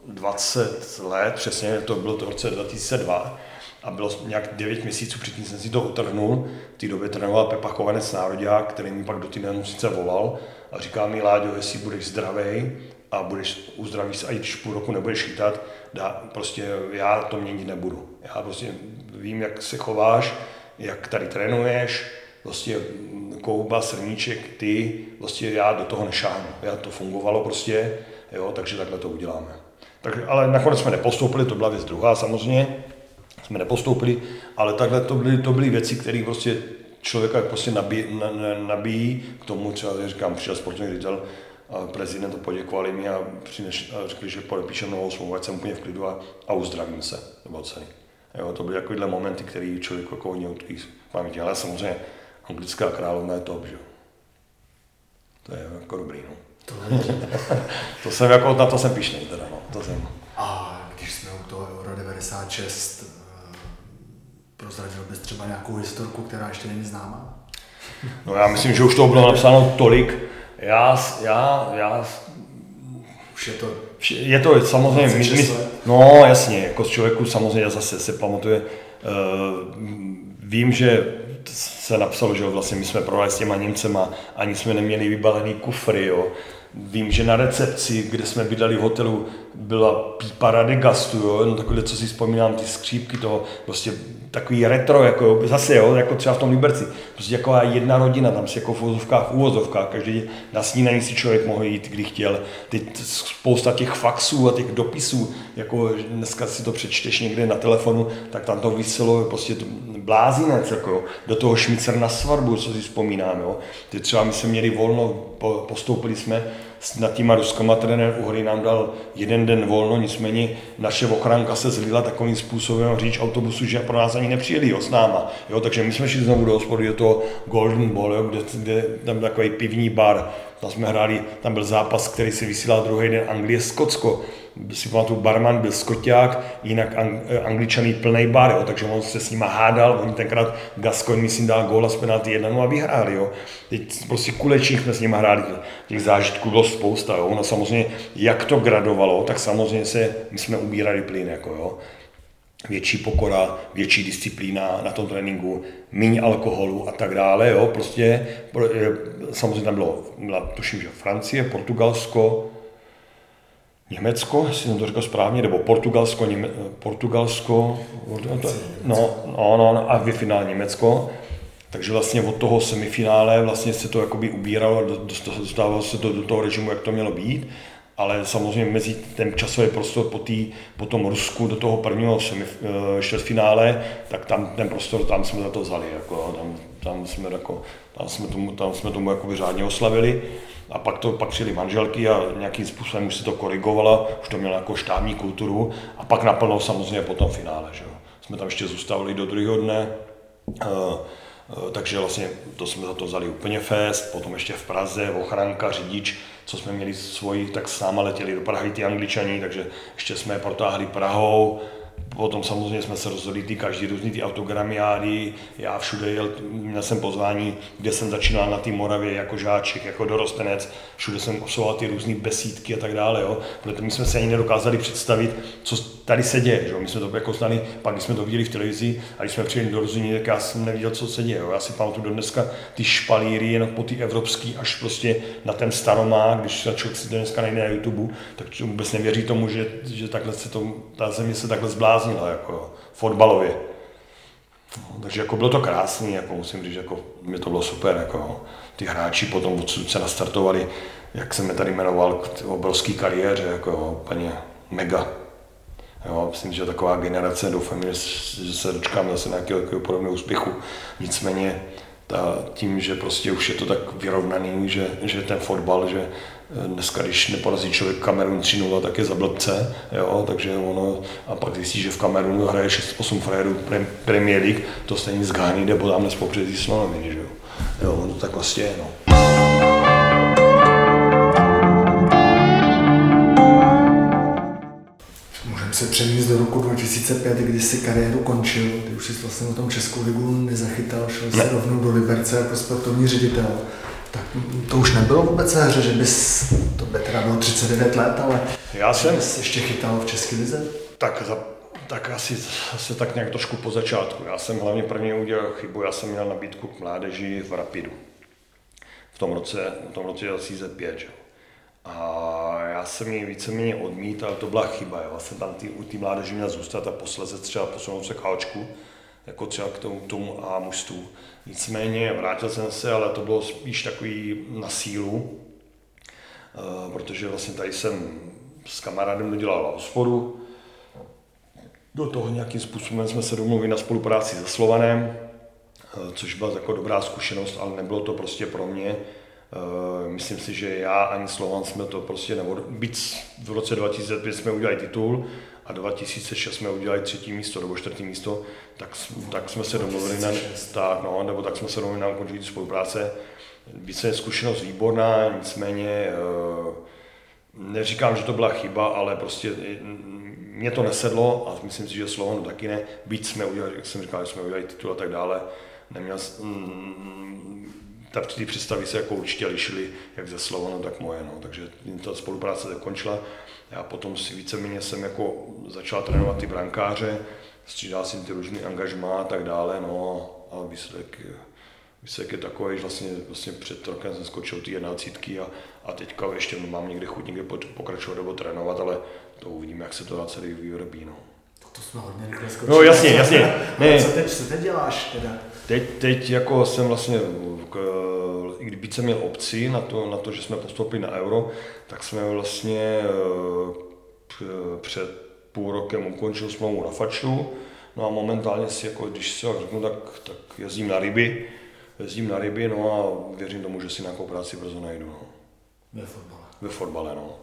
20 let, přesně, to bylo to v roce 2002 a bylo nějak 9 měsíců předtím jsem si to utrhnul. V té době trénoval Pepa Chovanec národák, který mi pak do té nemocnice volal a říká mi, Láďo, jestli budeš zdravý, a budeš uzdravý se, a když půl roku nebudeš chytat, dá, prostě já to měnit nebudu. Já prostě vím, jak se chováš, jak tady trénuješ, prostě kouba, srníček, ty, prostě já do toho nešáhnu. Já to fungovalo prostě, jo, takže takhle to uděláme. Tak, ale nakonec jsme nepostoupili, to byla věc druhá samozřejmě. Jsme nepostoupili, ale takhle to byly, to byly věci, které prostě člověka prostě nabíjí, nabíjí k tomu, třeba říkám, přišel sportovní ředitel, a prezident poděkovali mi a, přineš, a řekli, že podepíšem novou smlouvu, ať jsem úplně v klidu a, a uzdravím se, nebo celý. Jo, to byly takovéhle momenty, které člověk jako hodně utkví paměti, ale samozřejmě anglická královna je top, že To je jako dobrý, no. To, to jsem jako, na to jsem pišný teda, no. To jsem. A když jsme u toho Euro 96, eh, prozradil bys třeba nějakou historku, která ještě není známá? No já myslím, že už to bylo napsáno tolik. Já, já, já už je to... Je to samozřejmě... My, my, no jasně, jako z člověku samozřejmě zase se pamatuje. Uh, vím, že se napsalo, že vlastně my jsme provali s těma Němcema, ani jsme neměli vybalený kufry, jo. Vím, že na recepci, kde jsme bydleli v hotelu, byla pípa Radegastu, jo, no takové, co si vzpomínám, ty skřípky toho, prostě takový retro, jako zase, jo, jako třeba v tom Liberci, prostě jako jedna rodina, tam si jako v úvozovkách, v úvozovkách, každý na snídaní si člověk mohl jít, kdy chtěl, teď spousta těch faxů a těch dopisů, jako dneska si to přečteš někde na telefonu, tak tam to vyselo prostě to blázinec, jako do toho šmicer na svatbu, co si vzpomínám, jo. Teď třeba my jsme měli volno, postoupili jsme nad těma ruskama trenér Uhry nám dal jeden den volno, nicméně naše ochranka se zlila takovým způsobem říč autobusu, že pro nás ani nepřijeli jo, s náma. Jo, takže my jsme šli znovu do hospody, je to Golden Ball, jo, kde, kde, tam takový pivní bar, tam jsme hráli, tam byl zápas, který se vysílal druhý den Anglie-Skotsko si pamatuju, barman byl skoťák, jinak ang, angličaný plný bar, jo, takže on se s nima hádal, oni tenkrát Gascoigne, myslím, dal góla z penalty 1 a vyhráli. Jo. Teď prostě kulečních jsme s nimi hráli, těch zážitků bylo spousta. Jo. Ono samozřejmě, jak to gradovalo, tak samozřejmě se, my jsme ubírali plyn. Jako, jo. Větší pokora, větší disciplína na tom tréninku, méně alkoholu a tak dále. Jo. Prostě, samozřejmě tam bylo, tuším, že Francie, Portugalsko, Německo, jestli jsem to řekl správně, nebo Portugalsko, Něme, Portugalsko, no, no, no, a v finále Německo. Takže vlastně od toho semifinále vlastně se to jakoby ubíralo, dostávalo se to do toho režimu, jak to mělo být, ale samozřejmě mezi ten časový prostor po, tý, po tom Rusku do toho prvního eh, čtvrtfinále, tak tam ten prostor, tam jsme za to vzali, jako, tam, tam jsme, jako, tam jsme tomu, tam jsme tomu řádně oslavili. A pak to pak přijeli manželky a nějakým způsobem už se to korigovala, už to mělo jako štábní kulturu a pak naplno samozřejmě po tom finále. Že? Jsme tam ještě zůstávali do druhého dne, uh, uh, takže vlastně to jsme za to vzali úplně fest, potom ještě v Praze, ochranka, řidič, co jsme měli svoji, tak s náma letěli do Prahy ty angličani, takže ještě jsme protáhli Prahou, Potom samozřejmě jsme se rozhodli ty každý různý ty autogramiády, já všude jel, měl jsem pozvání, kde jsem začínal na té Moravě jako žáček, jako dorostenec, všude jsem osoval ty různé besídky a tak dále, jo. protože my jsme se ani nedokázali představit, co tady se děje, že? my jsme to jako znali, pak když jsme to viděli v televizi a když jsme přijeli do rozhodní, tak já jsem neviděl, co se děje, jo. já si pamatuju do dneska ty špalíry jenom po ty evropský až prostě na ten staromá, když člověk si dneska najde na YouTube, tak vůbec nevěří tomu, že, že takhle se to, ta země se takhle zblází zbláznila jako fotbalově. No, takže jako bylo to krásný, jako musím říct, jako mě to bylo super, jako ty hráči potom odsud se nastartovali, jak jsem je tady jmenoval, k obrovský kariéře, jako úplně mega. Jo, myslím, že taková generace, doufám, že, že se dočkáme zase nějakého podobného úspěchu. Nicméně ta, tím, že prostě už je to tak vyrovnaný, že, že ten fotbal, že Dneska, když neporazí člověk Kamerun 3 tak je za blbce, jo, takže ono, a pak zjistí, že v Kamerunu hraje 6-8 frérů Premier League, to stejně z Ghany nebo tam nespopředí s Slonoviny, že jo. Jo, ono to tak vlastně je, no. Můžeme se přenést do roku 2005, kdy si kariéru končil, ty už jsi vlastně na tom Českou ligu nezachytal, šel se rovnou do Liberce jako sportovní ředitel to už nebylo vůbec hře, že bys, to by teda bylo 39 let, ale já jsem bys ještě chytal v České lize? Tak, za, tak asi, asi tak nějak trošku po začátku. Já jsem hlavně první udělal chybu, já jsem měl nabídku k mládeži v Rapidu. V tom roce, v tom roce 2005. Že? A já jsem ji víceméně odmítal, to byla chyba. Já jsem tam tý, u té mládeži měl zůstat a posledně třeba posunout se k Ačku, jako třeba k tomu, tomu A mužstvu. Nicméně vrátil jsem se, ale to bylo spíš takový na sílu, eh, protože vlastně tady jsem s kamarádem dodělal hospodu, do toho nějakým způsobem jsme se domluvili na spolupráci se Slovanem, eh, což byla jako dobrá zkušenost, ale nebylo to prostě pro mě. Eh, myslím si, že já ani Slovan jsme to prostě nebo Byť v roce 2005 jsme udělali titul a 2006 jsme udělali třetí místo nebo čtvrtý místo, tak, tak jsme se domluvili na, tak, no, nebo tak jsme se domluvili na ukončení spolupráce. Více je zkušenost výborná, nicméně eh, neříkám, že to byla chyba, ale prostě mě to nesedlo a myslím si, že Slovanu taky ne. Byť jsme udělali, jak jsem říkal, že jsme udělali titul a tak dále, neměl, mm, ta, ty představy se jako určitě lišily, jak ze Slovanu, tak moje. No. Takže ta spolupráce zakončila. Já potom si víceméně jsem jako začal trénovat ty brankáře, střídal jsem ty různé angažmá a tak dále, no a výsledek, výsledek je takový, že vlastně, vlastně před rokem jsem skočil ty jednácítky a, a teďka ještě mám někde chuť někde pokračovat nebo trénovat, ale to uvidíme, jak se to na celý vyrobí. No. To jsme hodně rychle skočili. No jasně, jasně. Ne. Co teď, co teď děláš teda? Teď, teď jako jsem vlastně, i kdyby jsem měl obci na to, na to, že jsme postoupili na euro, tak jsme vlastně eh, před půl rokem ukončil smlouvu na Faču. No a momentálně si, jako, když si řeknu, tak, tak jezdím na ryby, jezdím na ryby, no a věřím tomu, že si nějakou práci brzo najdu. No. Ve fotbale. Ve fotbale, no.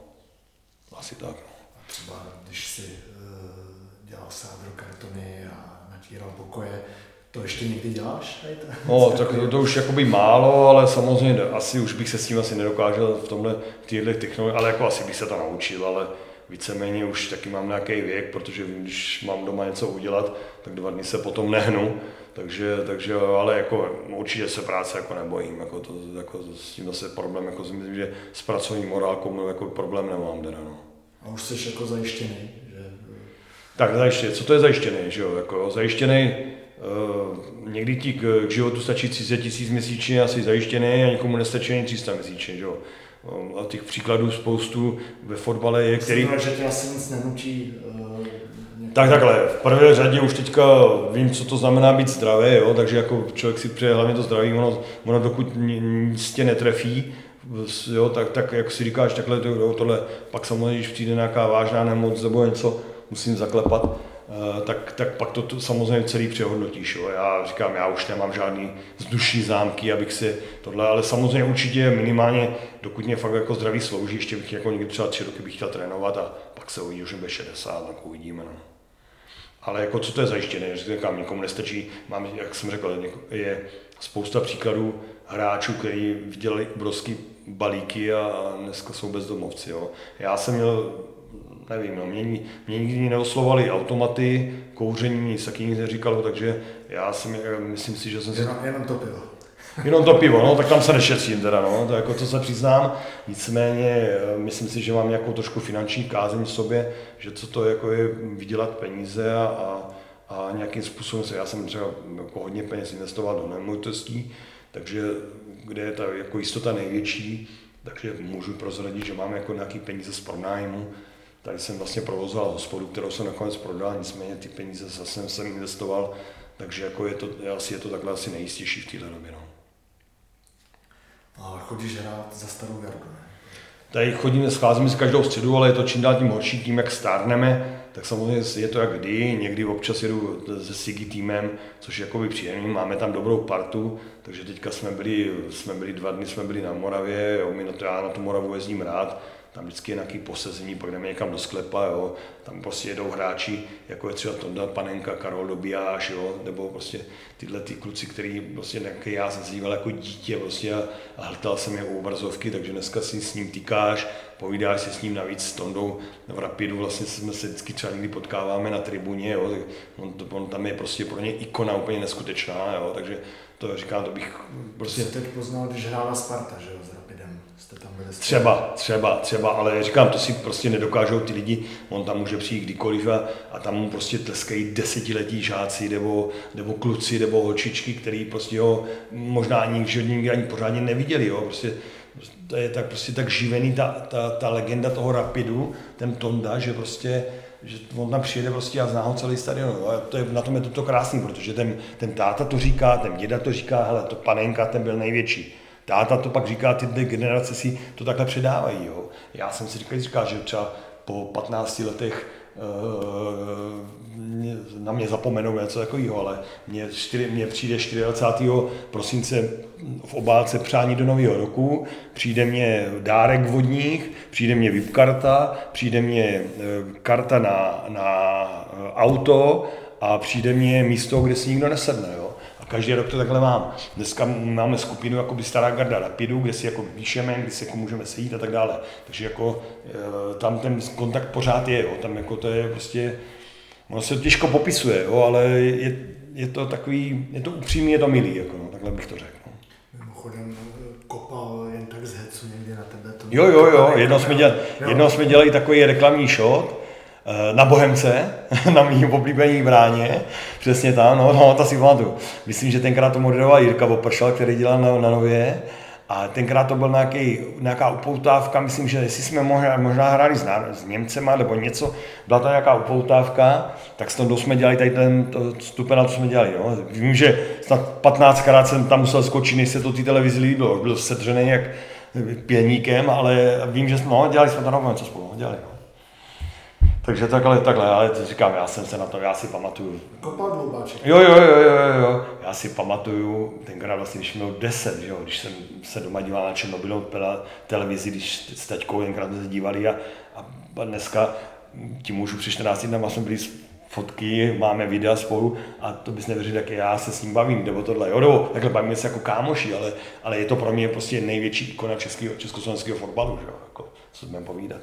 Asi tak. No. A třeba, když si uh, dělal sádro kartony a natíral pokoje, to ještě někdy děláš? No, tak to, to už jakoby málo, ale samozřejmě asi už bych se s tím asi nedokázal v tomhle, v téhle technologii, ale jako asi bych se to naučil, ale víceméně už taky mám nějaký věk, protože když mám doma něco udělat, tak dva dny se potom nehnu, takže, takže ale jako určitě se práce jako nebojím, jako to, jako s tím zase problém, jako si myslím, že s pracovní morálkou jako problém nemám teda, no. A už jsi jako zajištěný, že... Tak zajištěný, co to je zajištěný, že jo, jako zajištěný, někdy ti k, k životu stačí 30 tisíc měsíčně asi zajištěný a někomu nestačí ani 300 měsíčně. Že jo? Um, a těch příkladů spoustu ve fotbale je, který... Myslím, že tě asi nic nenutí uh, tak takhle, v prvé řadě už teďka vím, co to znamená být zdravý, jo? takže jako člověk si přeje hlavně to zdraví, ono, ono dokud nic tě netrefí, jo, tak, tak jak si říkáš, takhle to, tohle, pak samozřejmě, když přijde nějaká vážná nemoc nebo něco, musím zaklepat, Eh, tak, tak pak to, to samozřejmě celý přehodnotíš. Jo. Já říkám, já už nemám žádný vzdušní zámky, abych si tohle, ale samozřejmě určitě minimálně, dokud mě fakt jako zdraví slouží, ještě bych jako někdy třeba tři roky bych chtěl trénovat a pak se uvidí, že bude 60, tak uvidíme. No. Ale jako co to je zajištěné, že říkám, nikomu nestačí, mám, jak jsem řekl, je spousta příkladů hráčů, kteří vydělali obrovský balíky a dneska jsou bezdomovci. Jo. Já jsem měl nevím, no, mě, mě nikdy neoslovali automaty, kouření, nic taky nic neříkalo, takže já si myslím si, že jsem si... Jenom, jenom to pivo. Jenom to pivo, no, tak tam se nešetřím teda, no, to jako to se přiznám. Nicméně eh, myslím si, že mám nějakou trošku finanční kázeň v sobě, že co to jako je vydělat peníze a, a, a nějakým způsobem se, já jsem třeba jako hodně peněz investoval do nemovitostí, takže kde je ta jako jistota největší, takže můžu prozradit, že mám jako nějaký peníze z pronájmu, Tady jsem vlastně provozoval hospodu, kterou jsem nakonec prodal, nicméně ty peníze zase jsem investoval, takže jako je to, asi je to takhle asi nejistější v této době. No. A chodíš hrát za starou gardu, ne? Tady chodíme, scházíme se každou středu, ale je to čím dál tím horší, tím jak stárneme, tak samozřejmě je to jak kdy, někdy občas jedu se Sigi týmem, což je jakoby příjemný, máme tam dobrou partu, takže teďka jsme byli, jsme byli dva dny, jsme byli na Moravě, jo, my na to, já na tu Moravu jezdím rád, tam vždycky je nějaký posezení, pak jdeme někam do sklepa, jo. tam prostě jedou hráči, jako je třeba Tonda Panenka, Karol Dobijáš, jo, nebo prostě tyhle ty kluci, který prostě nějaký já jsem se jako dítě prostě a, a hltal jsem je u obrazovky, takže dneska si s ním týkáš, povídáš si s ním navíc s Tondou v Rapidu, vlastně jsme se vždycky třeba někdy potkáváme na tribuně, jo, tak on, on, tam je prostě pro ně ikona úplně neskutečná, jo, takže to říkám, to bych prostě... Jsi teď poznal, když hrála Sparta, že jo, jste tam byli? Třeba, třeba, třeba, ale říkám, to si prostě nedokážou ty lidi, on tam může přijít kdykoliv a, a tam mu prostě tleskají desetiletí žáci nebo, nebo kluci nebo holčičky, který prostě ho možná ani v životě ani pořádně neviděli, jo, prostě to je tak, prostě tak živený ta, ta, ta legenda toho Rapidu, ten Tonda, že prostě že on tam přijede prostě a zná ho celý stadion. A to je, na tom je to krásný, protože ten, ten táta to říká, ten děda to říká, hele, to panenka, ten byl největší táta to pak říká, ty dvě generace si to takhle předávají. Jo. Já jsem si říkal, říkal, že třeba po 15 letech uh, na mě zapomenou něco takového, ale mně, čtyři, mně přijde 24. prosince v obálce přání do nového roku, přijde mě dárek vodních, přijde mě VIP karta, přijde mě e, karta na, na auto a přijde mě místo, kde si nikdo nesedne. Jo? Každý rok to takhle mám. Dneska máme skupinu jako by Stará garda Rapidu, kde si jako píšeme, kde si jako můžeme sejít a tak dále. Takže jako e, tam ten kontakt pořád je, jo. tam jako to je prostě, ono se těžko popisuje, jo, ale je, je to takový, je to upřímný, je to milý, jako, no, takhle bych to řekl. No. Mimochodem kopal jen tak z hecu někdy na tebe. To jo, jo, jo, jednou jsme, dělali, jednou jsme dělali takový reklamní shot, Eh, na Bohemce, na mým oblíbený bráně, přesně tam, no, no to si pamatuju. Myslím, že tenkrát to moderoval Jirka Vopršal, který dělal na, na Nově, a tenkrát to byl nějaký, nějaká upoutávka, myslím, že jestli jsme možná, možná hráli s, s Němcema nebo něco, byla to nějaká upoutávka, tak s tom jsme dělali tady ten stupen, co jsme dělali. Jo. Vím, že snad 15krát jsem tam musel skočit, než se to ty televizi líbilo. Byl sedřený jak pěníkem, ale vím, že jsme, no, dělali jsme to na co spolu, no, dělali. No. Takže takhle, takhle, ale říkám, já jsem se na to, já si pamatuju. Jo, jo, jo, jo, jo, já si pamatuju, tenkrát vlastně, když měl 10, jo, když jsem se doma díval na černobylovou televizi, když s taťkou tenkrát jsme se dívali a, a dneska ti můžu při 14 dnama jsme byli fotky, máme videa spolu a to bys nevěřil, jak já se s ním bavím, nebo tohle, jo, nebo takhle bavíme se jako kámoši, ale, ale je to pro mě prostě největší ikona českého, československého fotbalu, že jo, jako, co budeme povídat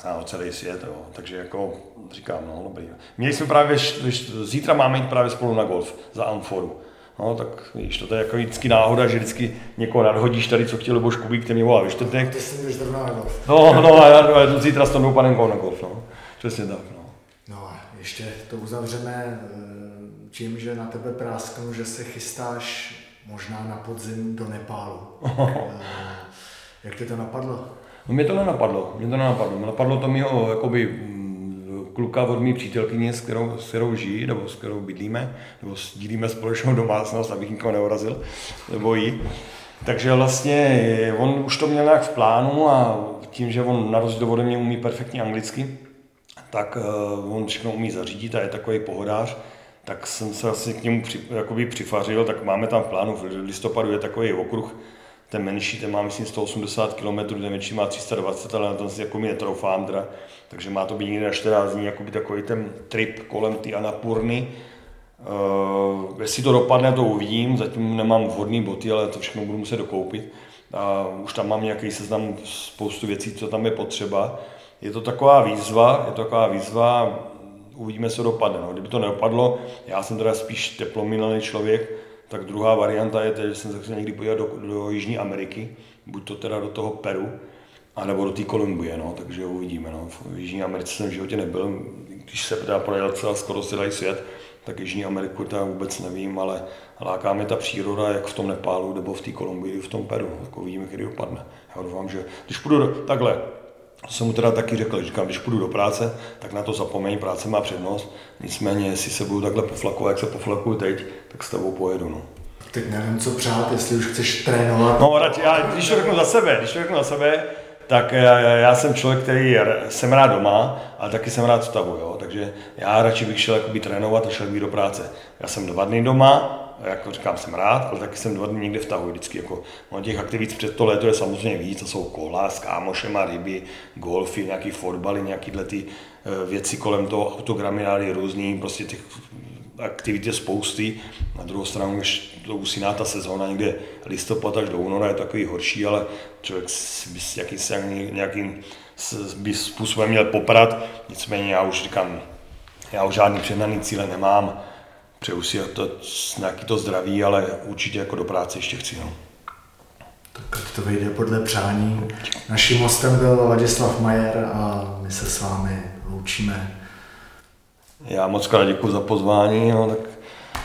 zná ho celý svět, jo. takže jako říkám, no dobrý. Měli jsme právě, když zítra máme jít právě spolu na golf za Amforu. No, tak víš, to je jako vždycky náhoda, že vždycky někoho nadhodíš tady, co chtěl Luboš Kubík, který mě volá Víš, na golf. No, no, a já, já zítra s Tondou panenkou na golf, no. Přesně tak, no. No a ještě to uzavřeme eh, tím, že na tebe prásknu, že se chystáš možná na podzim do Nepálu. Eh, jak tě to napadlo? No mě to nenapadlo, mě to nenapadlo. Napadlo to mýho jakoby, mm, kluka od mý přítelkyně, s kterou, s kterou žijí, nebo s kterou bydlíme, nebo sdílíme společnou domácnost, abych nikoho neurazil, nebo jí. Takže vlastně on už to měl nějak v plánu a tím, že on na rozdíl ode mě umí perfektně anglicky, tak uh, on všechno umí zařídit a je takový pohodář, tak jsem se asi k němu při, jakoby přifařil, tak máme tam v plánu, v listopadu je takový okruh ten menší, ten má myslím 180 km, ten menší má 320, ale na tom si jako mi netroufám, teda, takže má to být někde na 14 dní, jako by takový ten trip kolem ty Anapurny. Uh, jestli to dopadne, to uvidím, zatím nemám vhodné boty, ale to všechno budu muset dokoupit. A už tam mám nějaký seznam spoustu věcí, co tam je potřeba. Je to taková výzva, je to taková výzva, uvidíme, co dopadne. No. Kdyby to neopadlo, já jsem teda spíš teplomilný člověk, tak druhá varianta je, že jsem se chtěl někdy podívat do, do Jižní Ameriky, buď to teda do toho Peru, anebo do té Kolumbie, no, takže uvidíme. No. V Jižní Americe jsem v životě nebyl, když se teda projel celá skoro celý svět, tak Jižní Ameriku teda vůbec nevím, ale láká mě ta příroda, jak v tom Nepálu, nebo v té Kolumbii, v tom Peru. Tak uvidíme, kdy dopadne. Já doufám, že když půjdu do, takhle, to jsem mu teda taky řekl, říkám, když půjdu do práce, tak na to zapomeň, práce má přednost. Nicméně, jestli se budu takhle poflakovat, jak se poflakuju teď, tak s tebou pojedu. No. Teď nevím, co přát, jestli už chceš trénovat. No, radši, já, když to řeknu za sebe, když to řeknu za sebe, tak já, já jsem člověk, který jsem rád doma, ale taky jsem rád stavu, jo? takže já radši bych šel jakoby trénovat a šel bych do práce. Já jsem dva dny doma, jako říkám, jsem rád, ale taky jsem dva dny někde v vždycky. Jako, no, těch aktivit před to léto je samozřejmě víc, to jsou kola s kámošema, ryby, golfy, nějaký fotbaly, nějaký ty eh, věci kolem toho, autogramiády různý, prostě těch aktivit je spousty. Na druhou stranu, už to usíná ta sezóna někde listopad až do února je takový horší, ale člověk by s jakým, nějakým by způsobem měl poprat. Nicméně já už říkám, já už žádný přednaný cíle nemám přeju si to, nějaký to zdraví, ale určitě jako do práce ještě chci. No. Tak to vyjde podle přání. Naším hostem byl Ladislav Majer a my se s vámi loučíme. Já moc krát děkuji za pozvání, no, tak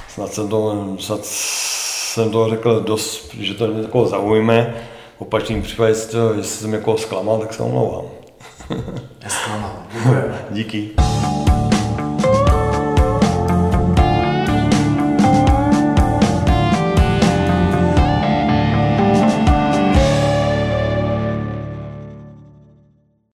snad jsem to, snad jsem to řekl dost, že to mě takového zaujme. V opačným případě, jestli jsem jako zklamal, tak se omlouvám. Nesklamal. Díky.